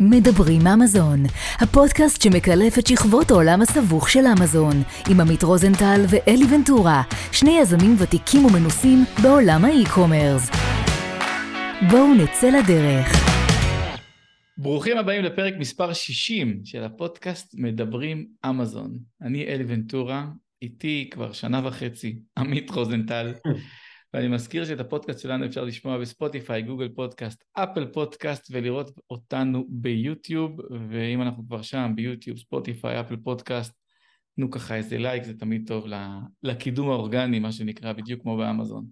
מדברים אמזון, הפודקאסט שמקלף את שכבות העולם הסבוך של אמזון, עם עמית רוזנטל ואלי ונטורה, שני יזמים ותיקים ומנוסים בעולם ה e-commerce. בואו נצא לדרך. ברוכים הבאים לפרק מספר 60 של הפודקאסט מדברים אמזון. אני אלי ונטורה, איתי כבר שנה וחצי עמית רוזנטל. ואני מזכיר שאת הפודקאסט שלנו אפשר לשמוע בספוטיפיי, גוגל פודקאסט, אפל פודקאסט ולראות אותנו ביוטיוב, ואם אנחנו כבר שם, ביוטיוב, ספוטיפיי, אפל פודקאסט, תנו ככה איזה לייק, זה תמיד טוב לקידום האורגני, מה שנקרא, בדיוק כמו באמזון.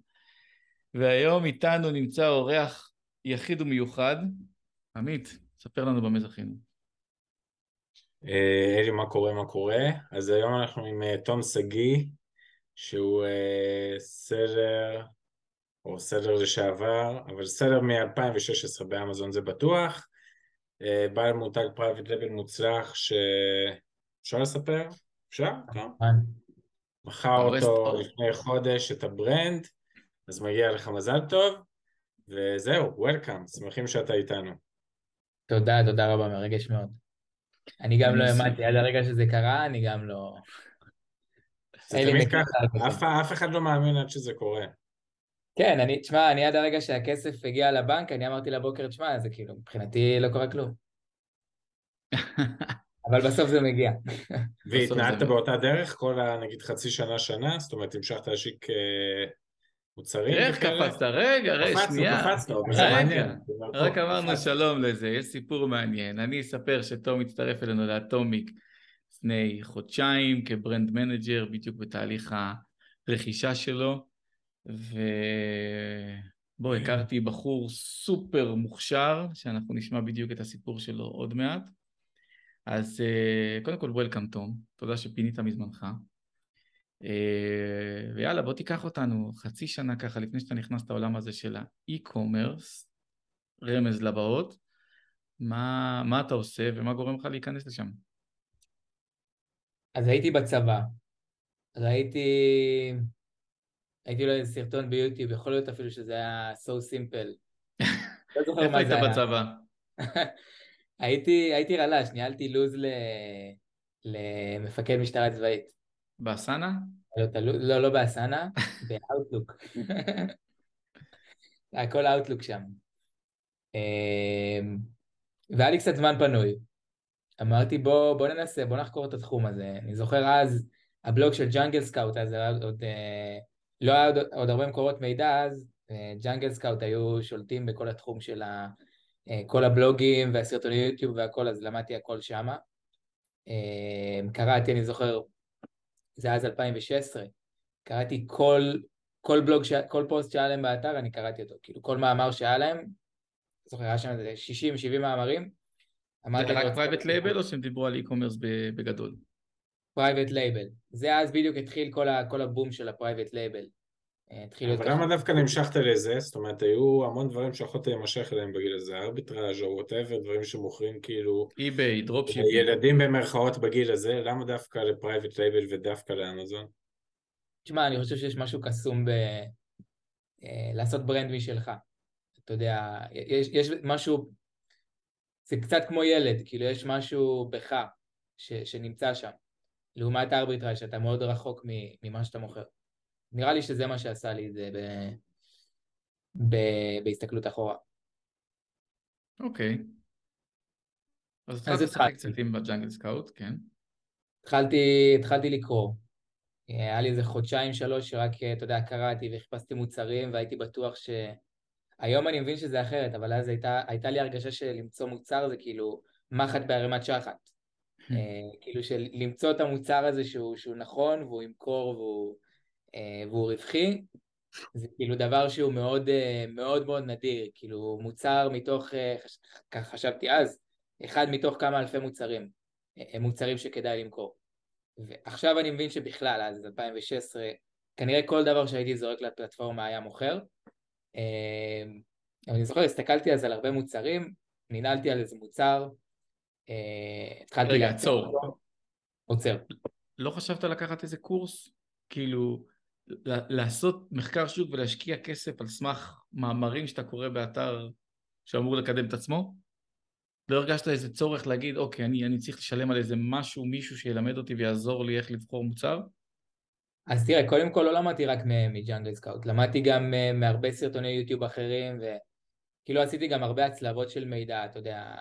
והיום איתנו נמצא אורח יחיד ומיוחד. עמית, ספר לנו במה זכינו. אה, אלי, מה קורה, מה קורה? אז היום אנחנו עם אה, תום שגיא, שהוא אה, seller, או seller לשעבר, אבל seller מ-2016 באמזון זה בטוח, אה, בעל מותג private label מוצלח שאפשר לספר? אפשר? כן. מכר אותו לפני חודש את ה brand, אז מגיע לך מזל טוב, וזהו, welcome, שמחים שאתה איתנו. תודה, תודה רבה, מרגש מאוד. אני גם לא האמנתי, עד הרגע שזה קרה, אני גם לא... זה תמיד ככה, אף אחד לא מאמין עד שזה קורה. כן, אני, תשמע, אני עד הרגע שהכסף הגיע לבנק, אני אמרתי לברוקר, תשמע, זה כאילו, מבחינתי לא קורה כלום. אבל בסוף זה מגיע. והתנהלת באותה דרך כל הנגיד חצי שנה, שנה? זאת אומרת, המשכת להשיק אה, מוצרים? איך קפצת? רגע, רגע, שנייה. קפצנו, קפצנו, רגע, רק אמרנו שלום לזה, יש סיפור מעניין. אני אספר שתום הצטרף אלינו ל Atomic. לפני חודשיים כ brand manager, בדיוק בתהליך הרכישה שלו, ובו הכרתי בחור סופר מוכשר, שאנחנו נשמע בדיוק את הסיפור שלו עוד מעט. אז אה, קודם כל, וולקאם תום, תודה שפינית מזמנך. אה, ויאללה, בוא תיקח אותנו חצי שנה ככה לפני שאתה נכנס לעולם הזה של האי-קומרס, רמז לבאות, מה, מה אתה עושה ומה גורם לך להיכנס לשם? אז הייתי בצבא, ראיתי, הייתי לו איזה סרטון ביוטיוב, יכול להיות אפילו שזה היה so simple. לא זוכר מה זה היה. איפה היית בצבא? הייתי, הייתי רל"ש, ניהלתי לו"ז ל... למפקד משטרה צבאית. ב Asana? לא, לא, לא ב Asana, ב Outlook. הכל Outlook שם. אמ, והיה לי קצת זמן פנוי. אמרתי בוא, בוא ננסה, בוא נחקור את התחום הזה. אני זוכר אז, הבלוג של Jungle Scout, אז היה עוד, אה, לא היה עוד, עוד הרבה מקורות מידע אז, Jungle אה, Scout היו שולטים בכל התחום של ה, אה, כל הבלוגים והסרטוני יוטיוב והכל, אז למדתי הכל שמה. קראתי, אני זוכר, זה אז 2016, קראתי כל, כל בלוג, ש... כל פוסט שהיה להם באתר, אני קראתי אותו, כאילו כל מאמר שהיה להם, זוכר, היה שם איזה 60-70 מאמרים, זה רק private label או שהם דיברו על e-commerce בגדול? private label. זה אז בדיוק התחיל כל, ה, כל הבום של ה private label. אה, אבל למה דווקא נמשכת לזה? זאת אומרת, היו המון דברים שיכולת להימשך אליהם בגיל הזה, ארביטראז' או whatever, דברים שמוכרים כאילו... eBay, dropship. ילדים במרכאות בגיל הזה, למה דווקא ל private label ודווקא לאמזון? תשמע, אני חושב שיש משהו קסום ב... אה, לעשות brand משלך. אתה יודע, יש, יש משהו זה קצת כמו ילד, כאילו יש משהו בך ש, שנמצא שם, לעומת הארביטראז' שאתה מאוד רחוק ממה שאתה מוכר. נראה לי שזה מה שעשה לי את זה ב, ב, בהסתכלות אחורה. אוקיי. אז התחלת לשחק קצת עם בג'אנגל סקאוט, כן? התחלתי, התחלתי לקרוא. היה לי איזה חודשיים שלוש שרק, אתה יודע, קראתי וחיפשתי מוצרים והייתי בטוח ש... היום אני מבין שזה אחרת, אבל אז הייתה, הייתה לי הרגשה שלמצוא מוצר זה כאילו מחט בערימת שחת. Hmm. אה, כאילו של למצוא את המוצר הזה שהוא, שהוא נכון והוא ימכור והוא, אה, והוא רווחי, זה כאילו דבר שהוא מאוד אה, מאוד מאוד נדיר, כאילו מוצר מתוך, ככה חשבתי אז, אחד מתוך כמה אלפי מוצרים, מוצרים שכדאי למכור. ועכשיו אני מבין שבכלל, אז 2016, כנראה כל דבר שהייתי זורק לפלטפורמה היה מוכר, אבל אני זוכר, הסתכלתי אז על הרבה מוצרים, ננעלתי על איזה מוצר, אה, התחלתי... רגע, עצור. עוצר. לא חשבת לקחת איזה קורס? כאילו, לעשות מחקר שוק ולהשקיע כסף על סמך מאמרים שאתה קורא באתר שאמור לקדם את עצמו? לא הרגשת איזה צורך להגיד, אוקיי, אני, אני צריך לשלם על איזה משהו, מישהו שילמד אותי ויעזור לי איך לבחור מוצר? אז תראה, קודם כל לא למדתי רק מג'אנגל סקאוט, למדתי גם אה, מהרבה סרטוני יוטיוב אחרים, וכאילו עשיתי גם הרבה הצלבות של מידע, אתה יודע,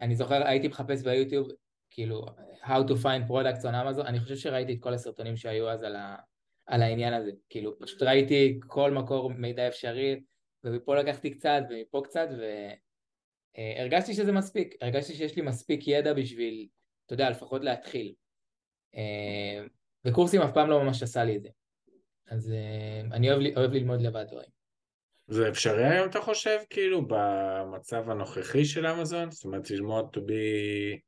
אני זוכר, הייתי מחפש ביוטיוב, כאילו, How to find products on Amazon, אני חושב שראיתי את כל הסרטונים שהיו אז על, ה, על העניין הזה, כאילו, פשוט ראיתי כל מקור מידע אפשרי, ומפה לקחתי קצת, ומפה קצת, והרגשתי שזה מספיק, הרגשתי שיש לי מספיק ידע בשביל, אתה יודע, לפחות להתחיל. אה, וקורסים אף פעם לא ממש עשה לי את זה. אז uh, אני אוהב, אוהב ללמוד לבד דברים. זה אפשרי היום, אתה חושב, כאילו, במצב הנוכחי של אמזון? זאת אומרת, ללמוד to be,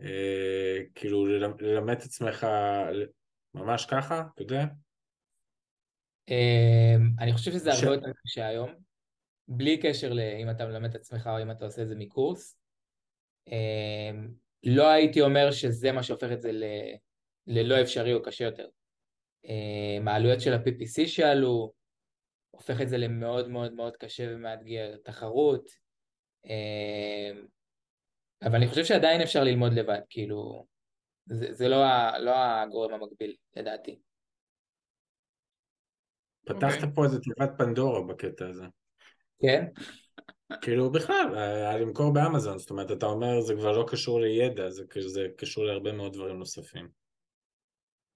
אה, כאילו, ללמד את עצמך ממש ככה, אתה יודע? אה, אני חושב שזה הרבה יותר קשה היום, בלי קשר לאם אתה מלמד את עצמך או אם אתה עושה את זה מקורס. אה, לא הייתי אומר שזה מה שהופך את זה ל... ללא אפשרי או קשה יותר. אה, העלויות של ה-PPC שעלו, הופך את זה למאוד מאוד מאוד קשה ומאתגר. תחרות, אה, אבל אני חושב שעדיין אפשר ללמוד לבד, כאילו, זה, זה לא, לא הגורם המקביל, לדעתי. פתחת okay. אוקיי. פה איזה תיבת פנדורה בקטע הזה. כן? כאילו בכלל, היה למכור באמזון, זאת אומרת, אתה אומר זה כבר לא קשור לידע, זה, זה קשור להרבה מאוד דברים נוספים.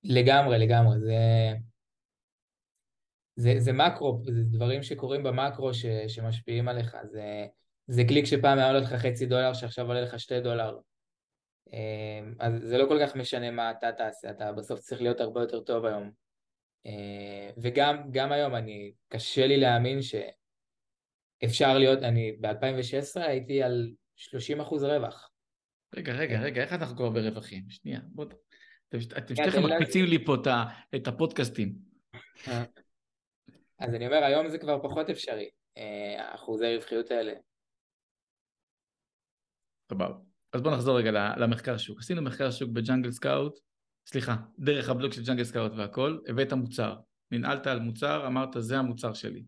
לגמרי, לגמרי, זה, זה, זה מקרו, זה דברים שקורים במקרו ש, שמשפיעים עליך, זה, זה קליק שפעם היה עולה לך חצי דולר, שעכשיו עולה לך שתי דולר. אה, אז זה לא כל כך משנה מה אתה תעשה, אתה בסוף צריך להיות הרבה יותר טוב היום. אה, וגם היום, אני, קשה לי להאמין שאפשר להיות, אני ב-2016 הייתי על 30 אחוז רווח. רגע, רגע, רגע, איך אנחנו כבר ברווחים? שנייה, בוא... אתם שתיכם מקפיצים לי פה את הפודקאסטים. אה. אז אני אומר, היום זה כבר פחות אפשרי, אה, אחוזי רווחיות האלה. סבבה. אז בואו נחזור רגע למחקר שוק. עשינו מחקר שוק בג'אנגל סקאוט, סליחה, דרך הבלוג של ג'אנגל סקאוט והכל, הבאת מוצר. ננעלת על מוצר, אמרת זה המוצר שלי.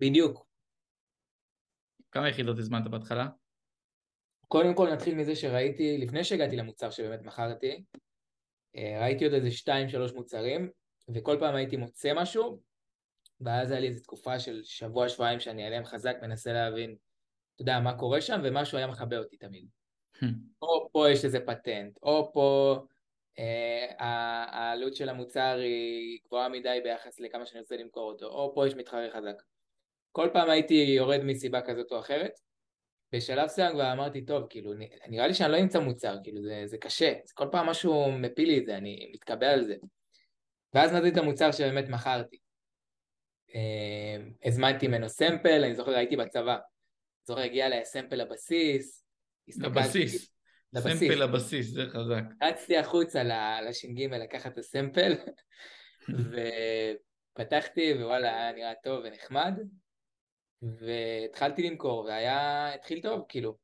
בדיוק. כמה יחידות הזמנת בהתחלה? קודם כל נתחיל מזה שראיתי, לפני שהגעתי למוצר שבאמת מכרתי, אה, ראיתי עוד איזה שתיים שלוש מוצרים, וכל פעם הייתי מוצא משהו, ואז היה לי איזו תקופה של שבוע שבועיים שאני עליהם חזק, מנסה להבין, אתה יודע, מה קורה שם, ומשהו היה מכבה אותי תמיד. או פה יש איזה פטנט, או פה אה, העלות של המוצר היא גבוהה מדי ביחס לכמה שאני רוצה למכור אותו, או פה יש מתחרה חזק. כל פעם הייתי יורד מסיבה כזאת או אחרת, בשלב מסוים כבר אמרתי, טוב, כאילו, נראה לי שאני לא אמצא מוצר, כאילו, זה, זה קשה, זה כל פעם משהו מפיל לי את זה, אני מתקבע על זה. ואז מצאתי את המוצר שבאמת מכרתי. אה, הזמנתי ממנו סמפל, אני זוכר, הייתי בצבא. זוכר, הגיע אליי סמפל לבסיס. לבסיס. לבסיס. סמפל לבסיס, זה חזק. רצתי החוצה לש"ג לקחת את הסמפל, ופתחתי, ווואלה, היה נראה טוב ונחמד. והתחלתי למכור, והיה, התחיל טוב, כאילו.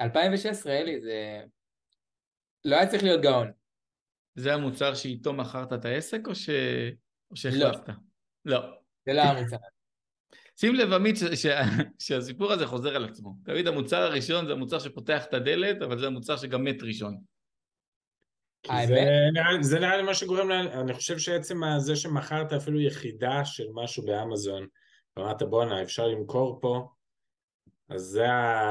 2016, אלי, זה... לא היה צריך להיות גאון. זה המוצר שאיתו מכרת את העסק, או, ש... או שהחלפת? לא. לא. זה לא המוצר. שים לב, עמית, ש... ש... שהסיפור הזה חוזר על עצמו. תמיד המוצר הראשון זה המוצר שפותח את הדלת, אבל זה המוצר שגם מת ראשון. זה נראה, זה נראה לי מה שגורם, אני חושב שעצם זה שמכרת אפילו יחידה של משהו באמזון, ואמרת בואנה אפשר למכור פה. אז זה,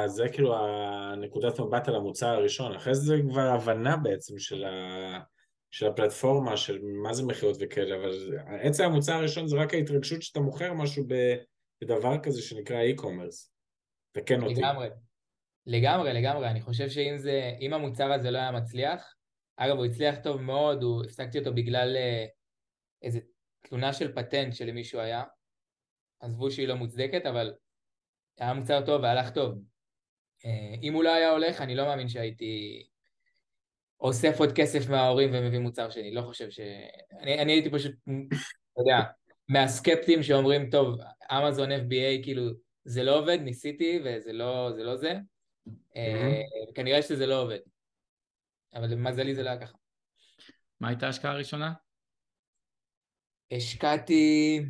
זה כאילו הנקודת מבט על המוצר הראשון, אחרי זה כבר הבנה בעצם של, ה, של הפלטפורמה, של מה זה מכירות וכאלה, אבל עצם המוצר הראשון זה רק ההתרגשות שאתה מוכר משהו בדבר כזה שנקרא e-commerce. תקן אותי. לגמרי, לגמרי, לגמרי, אני חושב שאם זה, המוצר הזה לא היה מצליח, אגב הוא הצליח טוב מאוד, הוא, הפסקתי אותו בגלל אה, איזה תלונה של פטנט שלמישהו היה, עזבו שהיא לא מוצדקת, אבל היה מוצר טוב והלך טוב. אה, אם הוא לא היה הולך, אני לא מאמין שהייתי אוסף עוד כסף מההורים ומביא מוצר שני, לא חושב ש... אני, אני הייתי פשוט, אתה יודע, מהסקפטים שאומרים, טוב, אמזון FBA, כאילו, זה לא עובד, ניסיתי וזה לא זה. לא זה. Mm-hmm. כנראה שזה לא עובד. אבל למזלי זה לא היה ככה. מה הייתה ההשקעה הראשונה? השקעתי...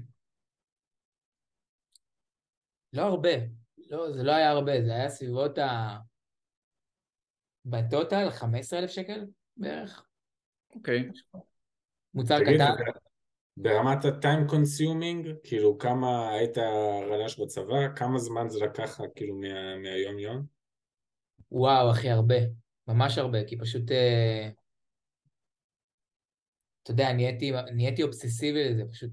לא הרבה, לא, זה לא היה הרבה, זה היה סביבות ה... בטוטל 15,000 שקל בערך. אוקיי. מוצר תגיד, קטן. ברמת ה-time consuming, כאילו כמה היית רל"ש בצבא, כמה זמן זה לקח לך כאילו מה- מהיום יום? וואו, אחי, הרבה. ממש הרבה, כי פשוט... אה, אתה יודע, נהייתי, נהייתי אובססיבי לזה, פשוט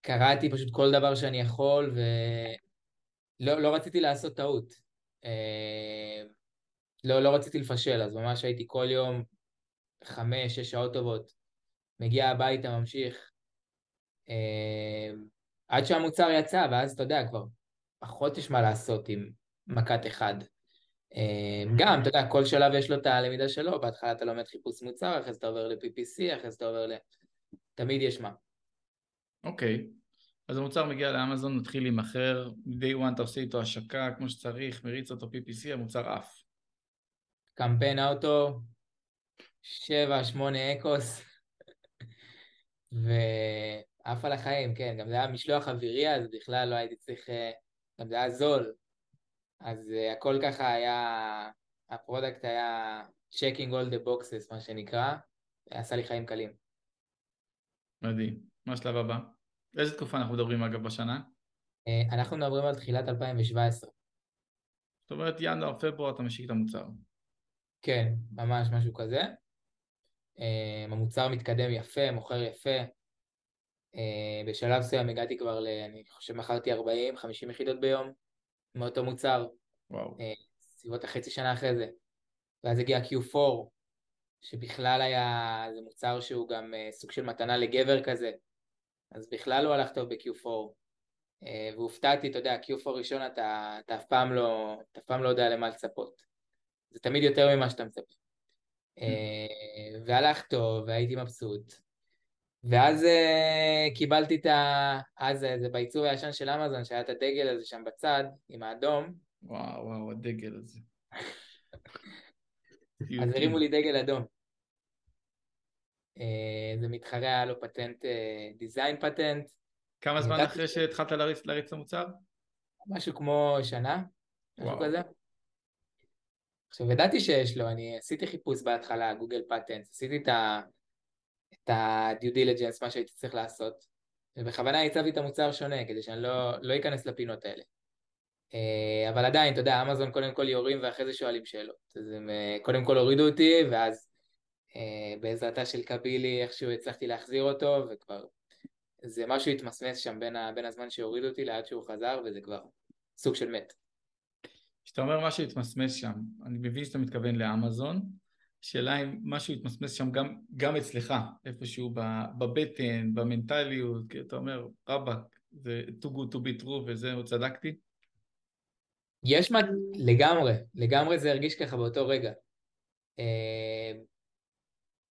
קראתי פשוט כל דבר שאני יכול, ולא לא רציתי לעשות טעות. אה, לא, לא רציתי לפשל, אז ממש הייתי כל יום חמש, שש שעות טובות, מגיע הביתה, ממשיך, אה, עד שהמוצר יצא, ואז אתה יודע, כבר פחות יש מה לעשות עם מכת אחד. אה, גם, אתה יודע, כל שלב יש לו את הלמידה שלו, בהתחלה אתה לומד חיפוש מוצר, אחרי זה אתה עובר ל-PPC, אחרי זה אתה עובר ל... תמיד יש מה. אוקיי. אז המוצר מגיע לאמזון, מתחיל להימכר, day one אתה עושה איתו השקה כמו שצריך, מריץ אותו PPC, המוצר עף. קמפיין אוטו, שבע, שמונה ACoS, ועף על החיים, כן, גם זה היה משלוח אווירי, אז בכלל לא הייתי צריך, אה, גם זה היה זול, אז אה, הכל ככה היה, ה product היה checking all the boxes, מה שנקרא, עשה לי חיים קלים. מדהים. מה השלב הבא? איזה תקופה אנחנו מדברים אגב בשנה? אה, אנחנו מדברים על תחילת 2017. זאת אומרת ינואר, פברואר אתה משיק את המוצר. כן, ממש משהו כזה. אה, המוצר מתקדם יפה, מוכר יפה. אה, בשלב מסוים הגעתי כבר ל... אני חושב מכרתי 40-50 יחידות ביום מאותו מוצר, וואו. סביבות החצי שנה אחרי זה. ואז הגיע Q4, שבכלל היה... זה מוצר שהוא גם סוג של מתנה לגבר כזה, אז בכלל הוא הלך טוב ב-Q4. אה, והופתעתי, אתה יודע, Q4 ראשון אתה, אתה אף פעם לא, אתה אף פעם לא יודע למה לצפות. זה תמיד יותר ממה שאתה מצפה. אה, והלך טוב, והייתי מבסוט. ואז אה, קיבלתי את ה... אז אה, זה בעיצוב הישן של אמזון, שהיה את הדגל הזה שם בצד, עם האדום, וואו, וואו, הדגל הזה. אז הרימו לי דגל אדום. אה, זה מתחרה, היה לו פטנט, דיזיין פטנט, כמה זמן אחרי שהתחלת להריץ להריץ את המוצר? משהו כמו שנה, משהו. כזה. עכשיו, ידעתי שיש לו, אני עשיתי חיפוש בהתחלה, גוגל פטנט, עשיתי את ה... את ה-due diligence, מה שהייתי צריך לעשות, ובכוונה הצבתי את המוצר שונה, כדי שאני לא, לא אכנס לפינות האלה. אה, אבל עדיין, אתה יודע, אמזון קודם כל יורים ואחרי זה שואלים שאלות. אז הם אה, קודם כל הורידו אותי, ואז אה, בעזרתה של קבילי איכשהו הצלחתי להחזיר אותו, וכבר זה משהו התמסמס שם בין, ה, בין הזמן שהורידו אותי לעד שהוא חזר, וזה כבר סוג של מת. כשאתה אומר משהו התמסמס שם, אני מבין שאתה מתכוון לאמזון, שאלה אם משהו התמסמס שם גם, גם אצלך, איפשהו בבטן, במנטליות, כי אתה אומר, רבאק, זה too good to be true וזהו, צדקתי? יש מה... לגמרי, לגמרי זה הרגיש ככה באותו רגע. אה,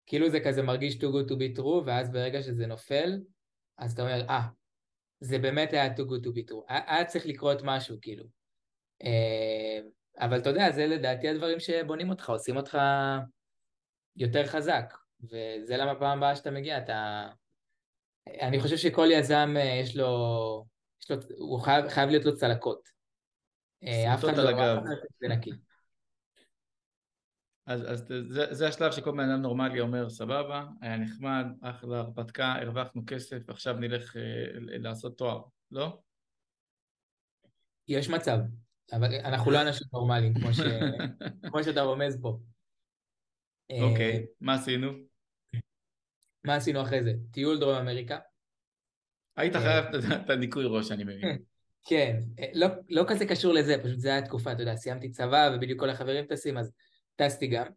כאילו זה כזה מרגיש too good to be true, ואז ברגע שזה נופל, אז אתה אומר, אה, זה באמת היה too good to be true. היה צריך לקרות משהו, כאילו. אה, אבל אתה יודע, זה לדעתי הדברים שבונים אותך, עושים אותך יותר חזק. וזה למה פעם הבאה שאתה מגיע, אתה... אני חושב שכל יזם אה, יש לו... יש לו הוא חייב, חייב להיות לו צלקות. אה, אף אחד סמטות על לא... הגב. אף אחד לא יוצא מזה נקי. אז, אז זה, זה השלב שכל בן אדם נורמלי אומר, סבבה, היה נחמד, אחלה הרפתקה, הרווחנו כסף, עכשיו נלך אה, לעשות תואר, לא? יש מצב, אבל אנחנו לא אנשים נורמליים, כמו, ש... כמו שאתה רומז פה. אה, אוקיי, מה עשינו? מה עשינו אחרי זה? טיול דרום אמריקה? היית אה. חייב את- את הניקוי ראש, אני מבין. כן, אה, לא, לא כזה קשור לזה, פשוט זה היה תקופה, אתה יודע, סיימתי צבא ובדיוק כל החברים טסים, אז טסתי גם.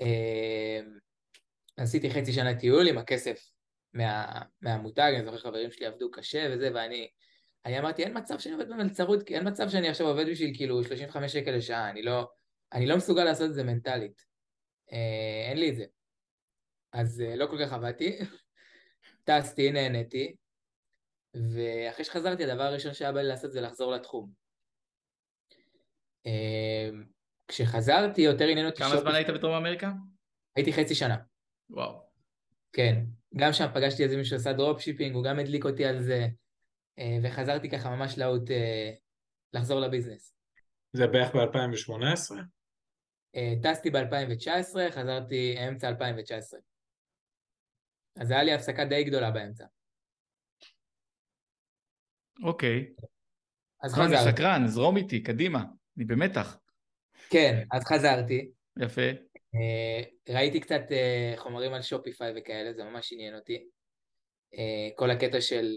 אה, עשיתי חצי שנה טיול עם הכסף מה, מהמותג, אני זוכר חברים שלי עבדו קשה וזה, ואני אני אמרתי, אין מצב שאני עובד במלצרות, כי אין מצב שאני עכשיו עובד בשביל כאילו 35 שקל לשעה, אני לא, אני לא מסוגל לעשות את זה מנטלית. אה, אין לי את זה. אז אה, לא כל כך עבדתי, טסתי, נהניתי, ואחרי שחזרתי, הדבר הראשון שהיה בא לי לעשות זה לחזור לתחום. אה, כשחזרתי, יותר עניין אותי... כמה שופ- זמן היית בדרום אמריקה? הייתי חצי שנה. וואו. כן, גם שם פגשתי איזה מישהו שעשה drop shipping, הוא גם הדליק אותי על זה, אה, וחזרתי ככה ממש להוט, אה, לחזור לביזנס. זה בערך ב-2018? אה, טסתי ב-2019, חזרתי אמצע 2019. אז היה לי הפסקה די גדולה באמצע. אוקיי. אז אני חזרתי. סקרן, זרום איתי, קדימה. אני במתח. כן, אז חזרתי. יפה. אה, ראיתי קצת אה, חומרים על שופיפיי וכאלה, זה ממש עניין אותי. אה, כל הקטע של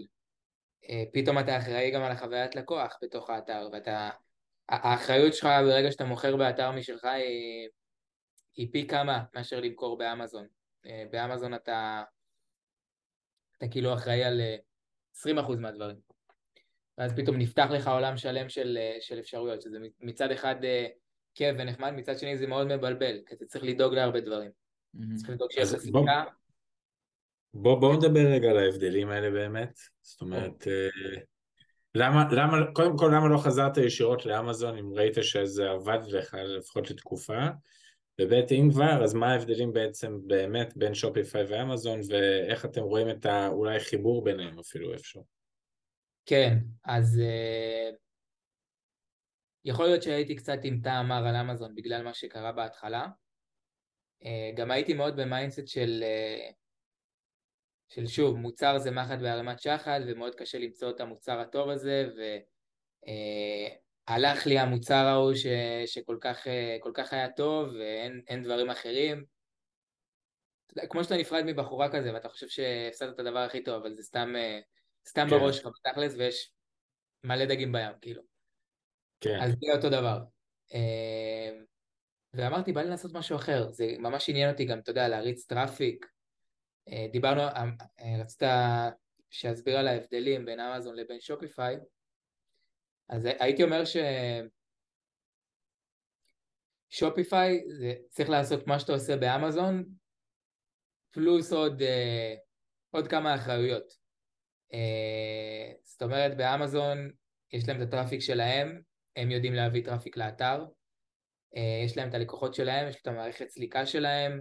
פתאום אתה אחראי גם על החוויית לקוח בתוך האתר, ואתה... האחריות שלך ברגע שאתה מוכר באתר משלך היא, היא פי כמה מאשר למכור באמזון. באמזון אתה, אתה כאילו אחראי על אה, 20% מהדברים. ואז פתאום נפתח לך עולם שלם של, של אפשרויות, שזה מצד אחד כיף ונחמד, מצד שני זה מאוד מבלבל, כי אתה צריך לדאוג להרבה דברים. צריך לדאוג שיש לך בוא, בואו נדבר רגע על ההבדלים האלה באמת. זאת אומרת, אה, למה, למה, קודם כל למה לא חזרת ישירות לאמזון אם ראית שזה עבד לך לפחות לתקופה? וב' אם כבר, אז מה ההבדלים בעצם באמת בין שופיפיי ואמזון ואיך אתם רואים את ה- אולי חיבור ביניהם אפילו איפשהו? כן, אז אה, יכול להיות שהייתי קצת עם טעם מר על אמזון בגלל מה שקרה בהתחלה. אה, גם הייתי מאוד ב mindset של, אה, של שוב, מוצר זה מחט בערימת שחת ומאוד קשה למצוא את המוצר הטוב הזה והלך לי המוצר ההוא ש, שכל כך, אה, כל כך היה טוב ואין אין דברים אחרים. כמו שאתה נפרד מבחורה כזה ואתה חושב שהפסדת את הדבר הכי טוב אבל זה סתם, אה, סתם כן. בראש שלך בתכלס ויש מלא דגים בים, כאילו. כן, אז זה אותו דבר. אה, ואמרתי, בא לי לעשות משהו אחר. זה ממש עניין אותי גם, אתה יודע, להריץ traffic. אה, דיברנו, אה, אה, רצית שאסביר על ההבדלים בין אמזון לבין Shopify. אז הייתי אומר ש Shopify, זה צריך לעשות מה שאתה עושה באמזון, פלוס עוד, עוד כמה אחריויות. זאת אומרת, באמזון יש להם את ה traffic שלהם, הם יודעים להביא traffic לאתר, אה, יש להם את הלקוחות שלהם, יש את המערכת סליקה שלהם,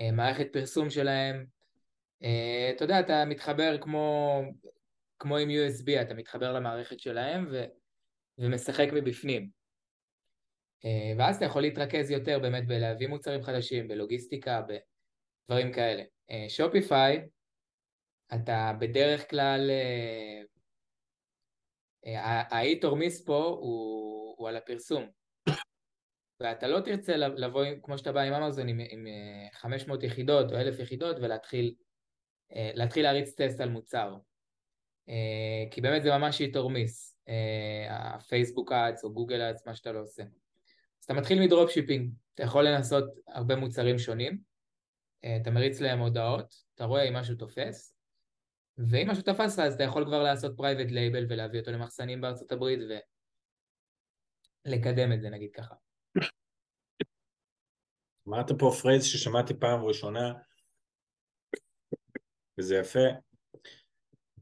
אה, מערכת פרסום שלהם. אה, אתה יודע, אתה מתחבר כמו, כמו עם USB, אתה מתחבר למערכת שלהם ו, ומשחק מבפנים. ואז אתה יכול להתרכז יותר באמת בלהביא מוצרים חדשים, בלוגיסטיקה, בדברים כאלה. Shopify, אתה בדרך כלל, אה, אה, ה hit or miss פה הוא, הוא על הפרסום. ואתה לא תרצה לבוא, כמו שאתה בא עם אמזון, עם, עם אה, 500 יחידות או 1,000 יחידות ולהתחיל אה, להתחיל להריץ טסט על מוצר. אה, כי באמת זה ממש hit or miss, אה, ה Facebook Ads או Google Ads, מה שאתה לא עושה. אז אתה מתחיל מ drop shipping, אתה יכול לנסות הרבה מוצרים שונים, אה, אתה מריץ להם מודעות, אתה רואה אם משהו תופס, ואם משהו תפס לך אז אתה יכול כבר לעשות private label ולהביא אותו למחסנים בארצות הברית ולקדם את זה נגיד ככה. אמרת פה phrase ששמעתי פעם ראשונה, וזה יפה,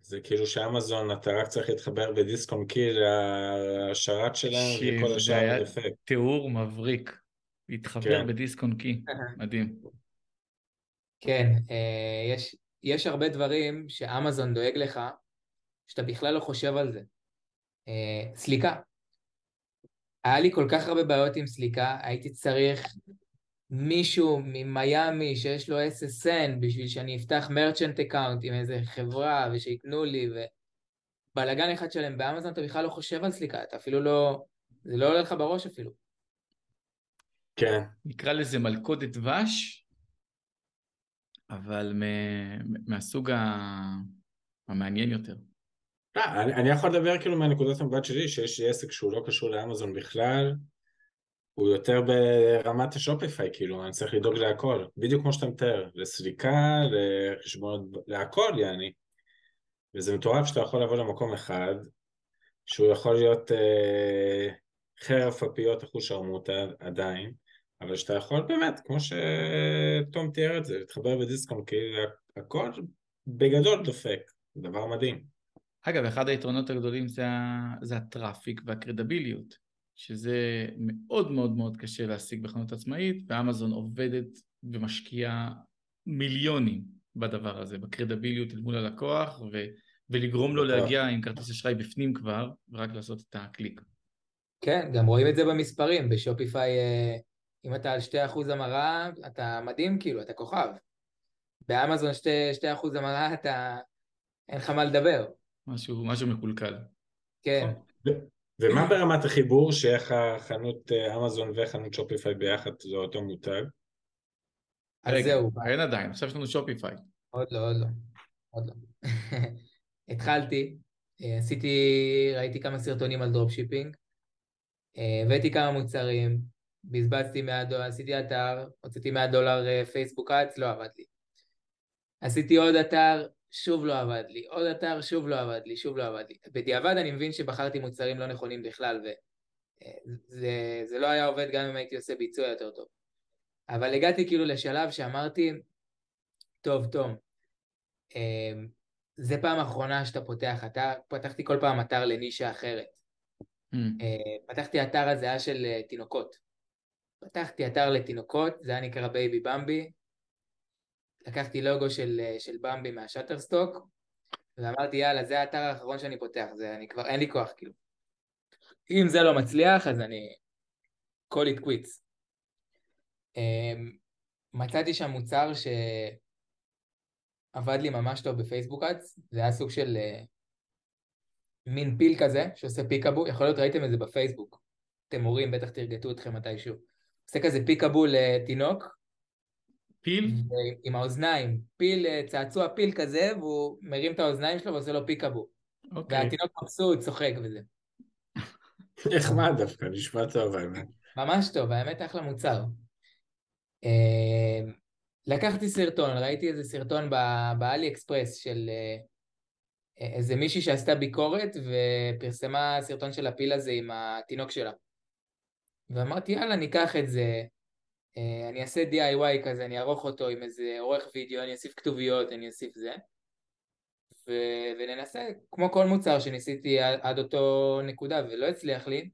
זה כאילו שאמזון אתה רק צריך להתחבר בדיסק און קי לשרת שלהם וכל זה השאר היה יפה. תיאור מבריק. להתחבר כן. בדיסק און קי. מדהים. כן, אה, יש, יש הרבה דברים שאמזון דואג לך, שאתה בכלל לא חושב על זה. אה, סליקה. היה לי כל כך הרבה בעיות עם סליקה, הייתי צריך מישהו ממיאמי שיש לו SSN בשביל שאני אפתח merchant account עם איזה חברה ושייתנו לי, ובלאגן אחד שלם באמזון אתה בכלל לא חושב על סליקה, אתה אפילו לא, זה לא עולה לך בראש אפילו. כן, נקרא לזה מלכודת דבש, אבל מהסוג המעניין יותר. אה, אני, אני יכול לדבר כאילו מהנקודת המבט שלי, שיש לי עסק שהוא לא קשור לאמזון בכלל, הוא יותר ברמת השופיפיי, כאילו, אני צריך לדאוג להכל, בדיוק כמו שאתה מתאר, לסליקה, לחשבונות, להכל, יעני. וזה מטורף שאתה יכול לבוא למקום אחד, שהוא יכול להיות אה, חרף הפיות אחוז שרמוטה עדיין, אבל שאתה יכול באמת, כמו שתום תיאר את זה, להתחבר בדיסקום, כאילו הכל בגדול דופק, דבר מדהים. אגב, אחד היתרונות הגדולים זה. זה הטראפיק והקרדביליות, שזה מאוד מאוד מאוד קשה להשיג בחנות עצמאית, ואמזון עובדת ומשקיעה מיליונים בדבר הזה, בקרדביליות אל מול הלקוח, ו... ולגרום לו. להגיע עם כרטיס אשראי בפנים כבר, ורק לעשות את הקליק. כן, גם רואים את זה במספרים, בשופיפיי, אה, אם אתה על 2% המרה, אתה מדהים כאילו, אתה כוכב. באמזון 2%, המרה, אתה... אין לך מה לדבר. משהו, משהו מקולקל. כן. ומה ברמת החיבור שאיך החנות אה, אמזון וחנות שופיפיי ביחד זה אותו מותג? אז רגע, זהו. אין עדיין, עכשיו יש לנו Shopify. עוד לא, עוד לא. עוד לא. התחלתי, אה, עשיתי, ראיתי כמה סרטונים על dropshipping, אה, הבאתי כמה מוצרים, בזבזתי 100 דולר, עשיתי אתר, הוצאתי 100 דולר פייסבוק ads, לא עבד לי. עשיתי עוד אתר, שוב לא עבד לי, עוד אתר, שוב לא עבד לי, שוב לא עבד לי. בדיעבד אני מבין שבחרתי מוצרים לא נכונים בכלל, וזה זה לא היה עובד גם אם הייתי עושה ביצוע יותר טוב. אבל הגעתי כאילו לשלב שאמרתי, טוב, תום, אמ, זה פעם אחרונה שאתה פותח אתר, פתחתי כל פעם אתר לנישה אחרת. Mm. פתחתי אתר אז היה של אה, תינוקות. פתחתי אתר לתינוקות, זה היה נקרא בייבי במבי, לקחתי לוגו של, אה, של במבי מה Shutterstock, ואמרתי יאללה זה האתר האחרון שאני פותח, זה אני כבר אין לי כוח כאילו. אם זה לא מצליח אז אני call it quits. אמ, מצאתי שם מוצר שעבד לי ממש טוב בפייסבוק אדס, זה היה סוג של uh, מין פיל כזה שעושה פיקאבו, יכול להיות ראיתם את זה בפייסבוק, אתם הורים בטח תרגטו אתכם מתישהו, עושה כזה פיקאבו לתינוק, פיל? עם האוזניים, פיל, אה, צעצוע פיל כזה, והוא מרים את האוזניים שלו ועושה לו פיקאבו. אוקיי. והתינוק מבסוט, צוחק וזה. נחמד דווקא, נשמע טוב האמת. ממש טוב, האמת אחלה מוצר. אה, לקחתי סרטון, ראיתי איזה סרטון באלי אקספרס של אה, איזה מישהי שעשתה ביקורת ופרסמה סרטון של הפיל הזה עם התינוק שלה. ואמרתי יאללה ניקח את זה, אה, אני אעשה DIY כזה, אני אערוך אותו עם איזה עורך וידאו, אני אוסיף כתוביות, אני אוסיף זה. ו... וננסה, כמו כל מוצר שניסיתי עד, עד אותו נקודה ולא הצליח לי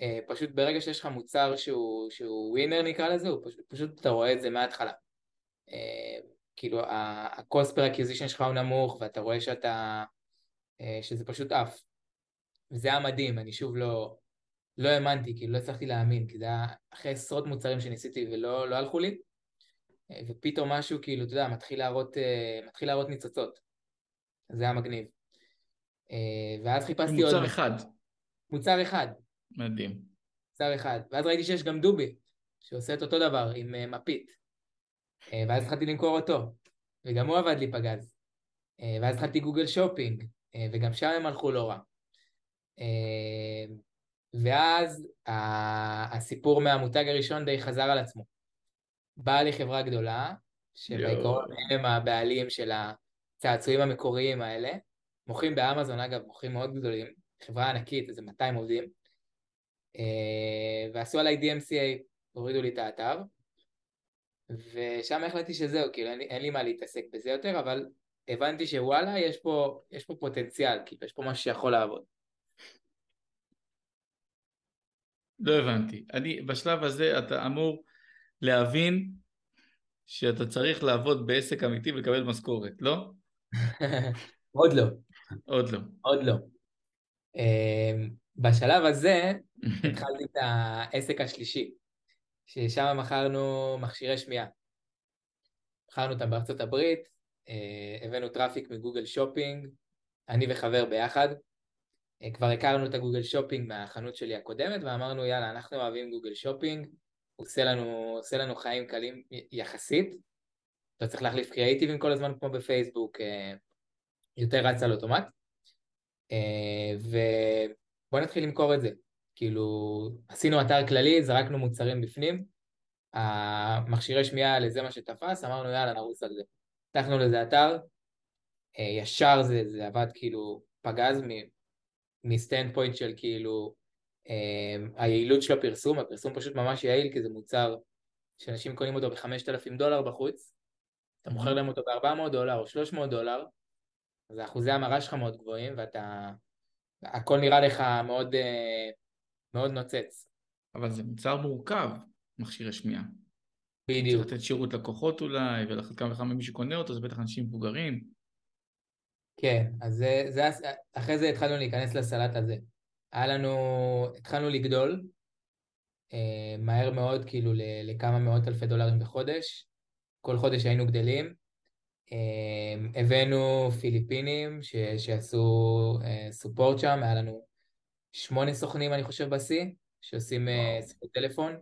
אה, פשוט ברגע שיש לך מוצר שהוא, שהוא ווינר נקרא לזה, הוא פשוט, פשוט אתה רואה את זה מההתחלה. אה, כאילו ה-cost per acquisition שלך הוא נמוך ואתה רואה שאתה, שזה פשוט עף וזה היה מדהים, אני שוב לא, לא האמנתי, כאילו לא הצלחתי להאמין, כי זה היה אחרי עשרות מוצרים שניסיתי ולא לא הלכו לי, אה, ופתאום משהו כאילו, אתה יודע, מתחיל להראות, אה, מתחיל להראות ניצוצות. זה היה מגניב. אה, ואז חיפשתי מוצר עוד... מוצר אחד. מוצר אחד. מדהים. מוצר אחד. ואז ראיתי שיש גם דובי, שעושה את אותו דבר עם מפית. ואז התחלתי למכור אותו, וגם הוא עבד לי פגז. ואז התחלתי גוגל שופינג, וגם שם הם הלכו לא רע. ואז הסיפור מהמותג הראשון די חזר על עצמו. באה לי חברה גדולה, שבעיקרון הם הבעלים של הצעצועים המקוריים האלה, מוכרים באמזון אגב, מוכרים מאוד גדולים, חברה ענקית, איזה 200 עובדים, אה, ועשו עליי DMCA, הורידו לי את האתר, ושם החלטתי שזהו, כאילו אין לי, אין לי מה להתעסק בזה יותר, אבל הבנתי שוואלה, יש פה, יש פה פוטנציאל, כאילו יש פה משהו שיכול לעבוד. לא הבנתי. אני, בשלב הזה אתה אמור להבין שאתה צריך לעבוד בעסק אמיתי ולקבל משכורת, לא? עוד לא. עוד לא. עוד לא. אמ, בשלב הזה התחלתי את העסק השלישי, ששם מכרנו מכשירי שמיעה. מכרנו אותם בארצות הברית, אה, הבאנו traffic מגוגל שופינג, אני וחבר ביחד, כבר הכרנו את הגוגל שופינג מהחנות שלי הקודמת ואמרנו יאללה אנחנו אוהבים גוגל שופינג הוא עושה לנו, עושה לנו חיים קלים יחסית. לא צריך להחליף קריאייטיבים כל הזמן כמו בפייסבוק אה, יותר רץ על אוטומט. אה, ובואו נתחיל למכור את זה. כאילו עשינו אתר כללי זרקנו מוצרים בפנים. המכשירי שמיעה האלה זה מה שתפס אמרנו יאללה נרוץ על זה. פתחנו לזה אתר. ישר זה, זה עבד כאילו פגז מסטנד פוינט של כאילו אה, היעילות של הפרסום, הפרסום פשוט ממש יעיל כי זה מוצר שאנשים קונים אותו ב-5,000 דולר בחוץ, אתה מוכר להם אותו ב-400 דולר או 300 דולר, אז אחוזי המרה שלך מאוד גבוהים ואתה, הכל נראה לך מאוד, אה, מאוד נוצץ. אבל זה מוצר מורכב, מכשיר השמיעה. בדיוק. צריך לתת שירות לקוחות אולי, ולחת כמה וכמה מי שקונה אותו, זה בטח אנשים מבוגרים. כן, אז זה, זה, אחרי זה התחלנו להיכנס לסלט הזה. היה לנו, התחלנו לגדול, אה, מהר מאוד, כאילו לכמה מאות אלפי דולרים בחודש. כל חודש היינו גדלים. אה, הבאנו פיליפינים ש, שעשו סופורט שם, היה לנו שמונה סוכנים, אני חושב, בשיא, שעושים שיחות טלפון.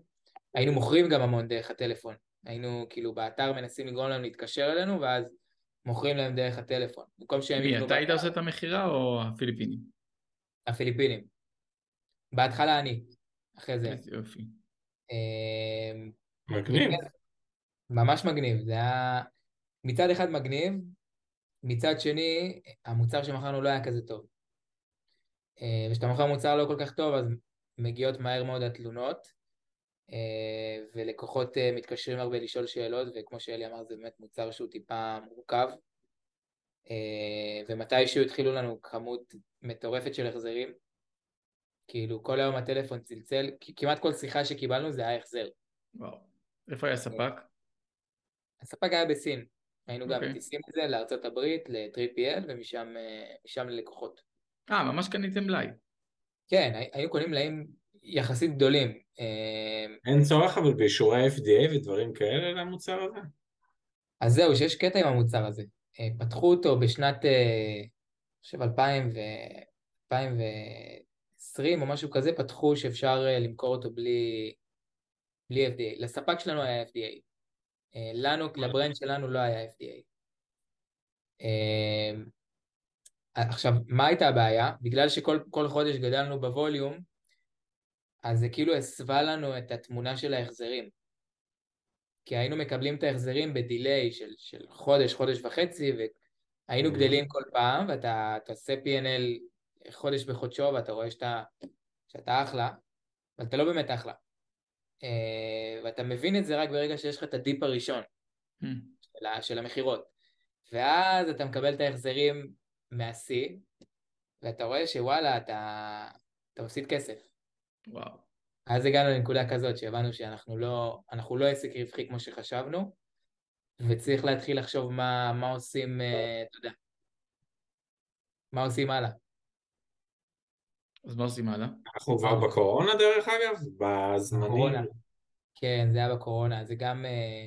היינו מוכרים גם המון דרך הטלפון. היינו כאילו באתר מנסים לגרום להם להתקשר אלינו, ואז מוכרים להם דרך הטלפון. במקום שהם... מי, אתה היית עושה את המכירה או הפיליפינים? הפיליפינים. בהתחלה אני, אחרי זה. איזה יופי. אמ, מגניב. ממש מגניב. זה היה מצד אחד מגניב, מצד שני, המוצר שמכרנו לא היה כזה טוב. אה, וכשאתה מוכר מוצר לא כל כך טוב, אז מגיעות מהר מאוד התלונות, ולקוחות אה, מתקשרים הרבה לשאול שאלות, וכמו שאלי אמר, זה באמת מוצר שהוא טיפה מורכב. ומתישהו התחילו לנו כמות מטורפת של החזרים, כאילו כל היום הטלפון צלצל, כמעט כל שיחה שקיבלנו זה היה החזר. וואו. איפה היה הספק? הספק היה בסין. היינו okay. גם אוקיי. טיסים את זה לארצות הברית, ל-3PL, ומשם אה, ללקוחות. אה, ממש קניתם מלאי. כן, היינו קונים מלאים יחסית גדולים. אה, אין צורך אבל באישורי FDA ודברים כאלה למוצר הזה? אז זהו, שיש קטע עם המוצר הזה. אה, פתחו אותו בשנת, אני חושב, 2000 ו... 2020 או משהו כזה, פתחו שאפשר לקור אותו בלי, בלי FDA. לספק שלנו היה FDA. לנו, לברנד שלנו לא היה FDA. עכשיו, מה הייתה הבעיה? בגלל שכל חודש גדלנו בווליום, אז זה כאילו הסווה לנו את התמונה של ההחזרים. כי היינו מקבלים את ההחזרים בדיליי של, של חודש, חודש וחצי, והיינו mm-hmm. גדלים כל פעם, ואתה עושה P&L חודש בחודשו, ואתה רואה שאתה, שאתה אחלה, אבל אתה לא באמת אחלה. אה, ואתה מבין את זה רק ברגע שיש לך את הדיפ הראשון mm. של, של המכירות. ואז אתה מקבל את ההחזרים מהשיא, ואתה רואה שוואלה, אתה, אתה מפסיד כסף. וואו. אז הגענו לנקודה כזאת שהבנו שאנחנו לא, לא עסק רווחי כמו שחשבנו, וצריך להתחיל לחשוב מה, מה עושים, אה, אתה יודע, מה עושים הלאה. אז מה עושים הלאה? אנחנו כבר בקורונה דרך אגב? בזמנים? בקורונה. כן, זה היה בקורונה. זה גם, אה,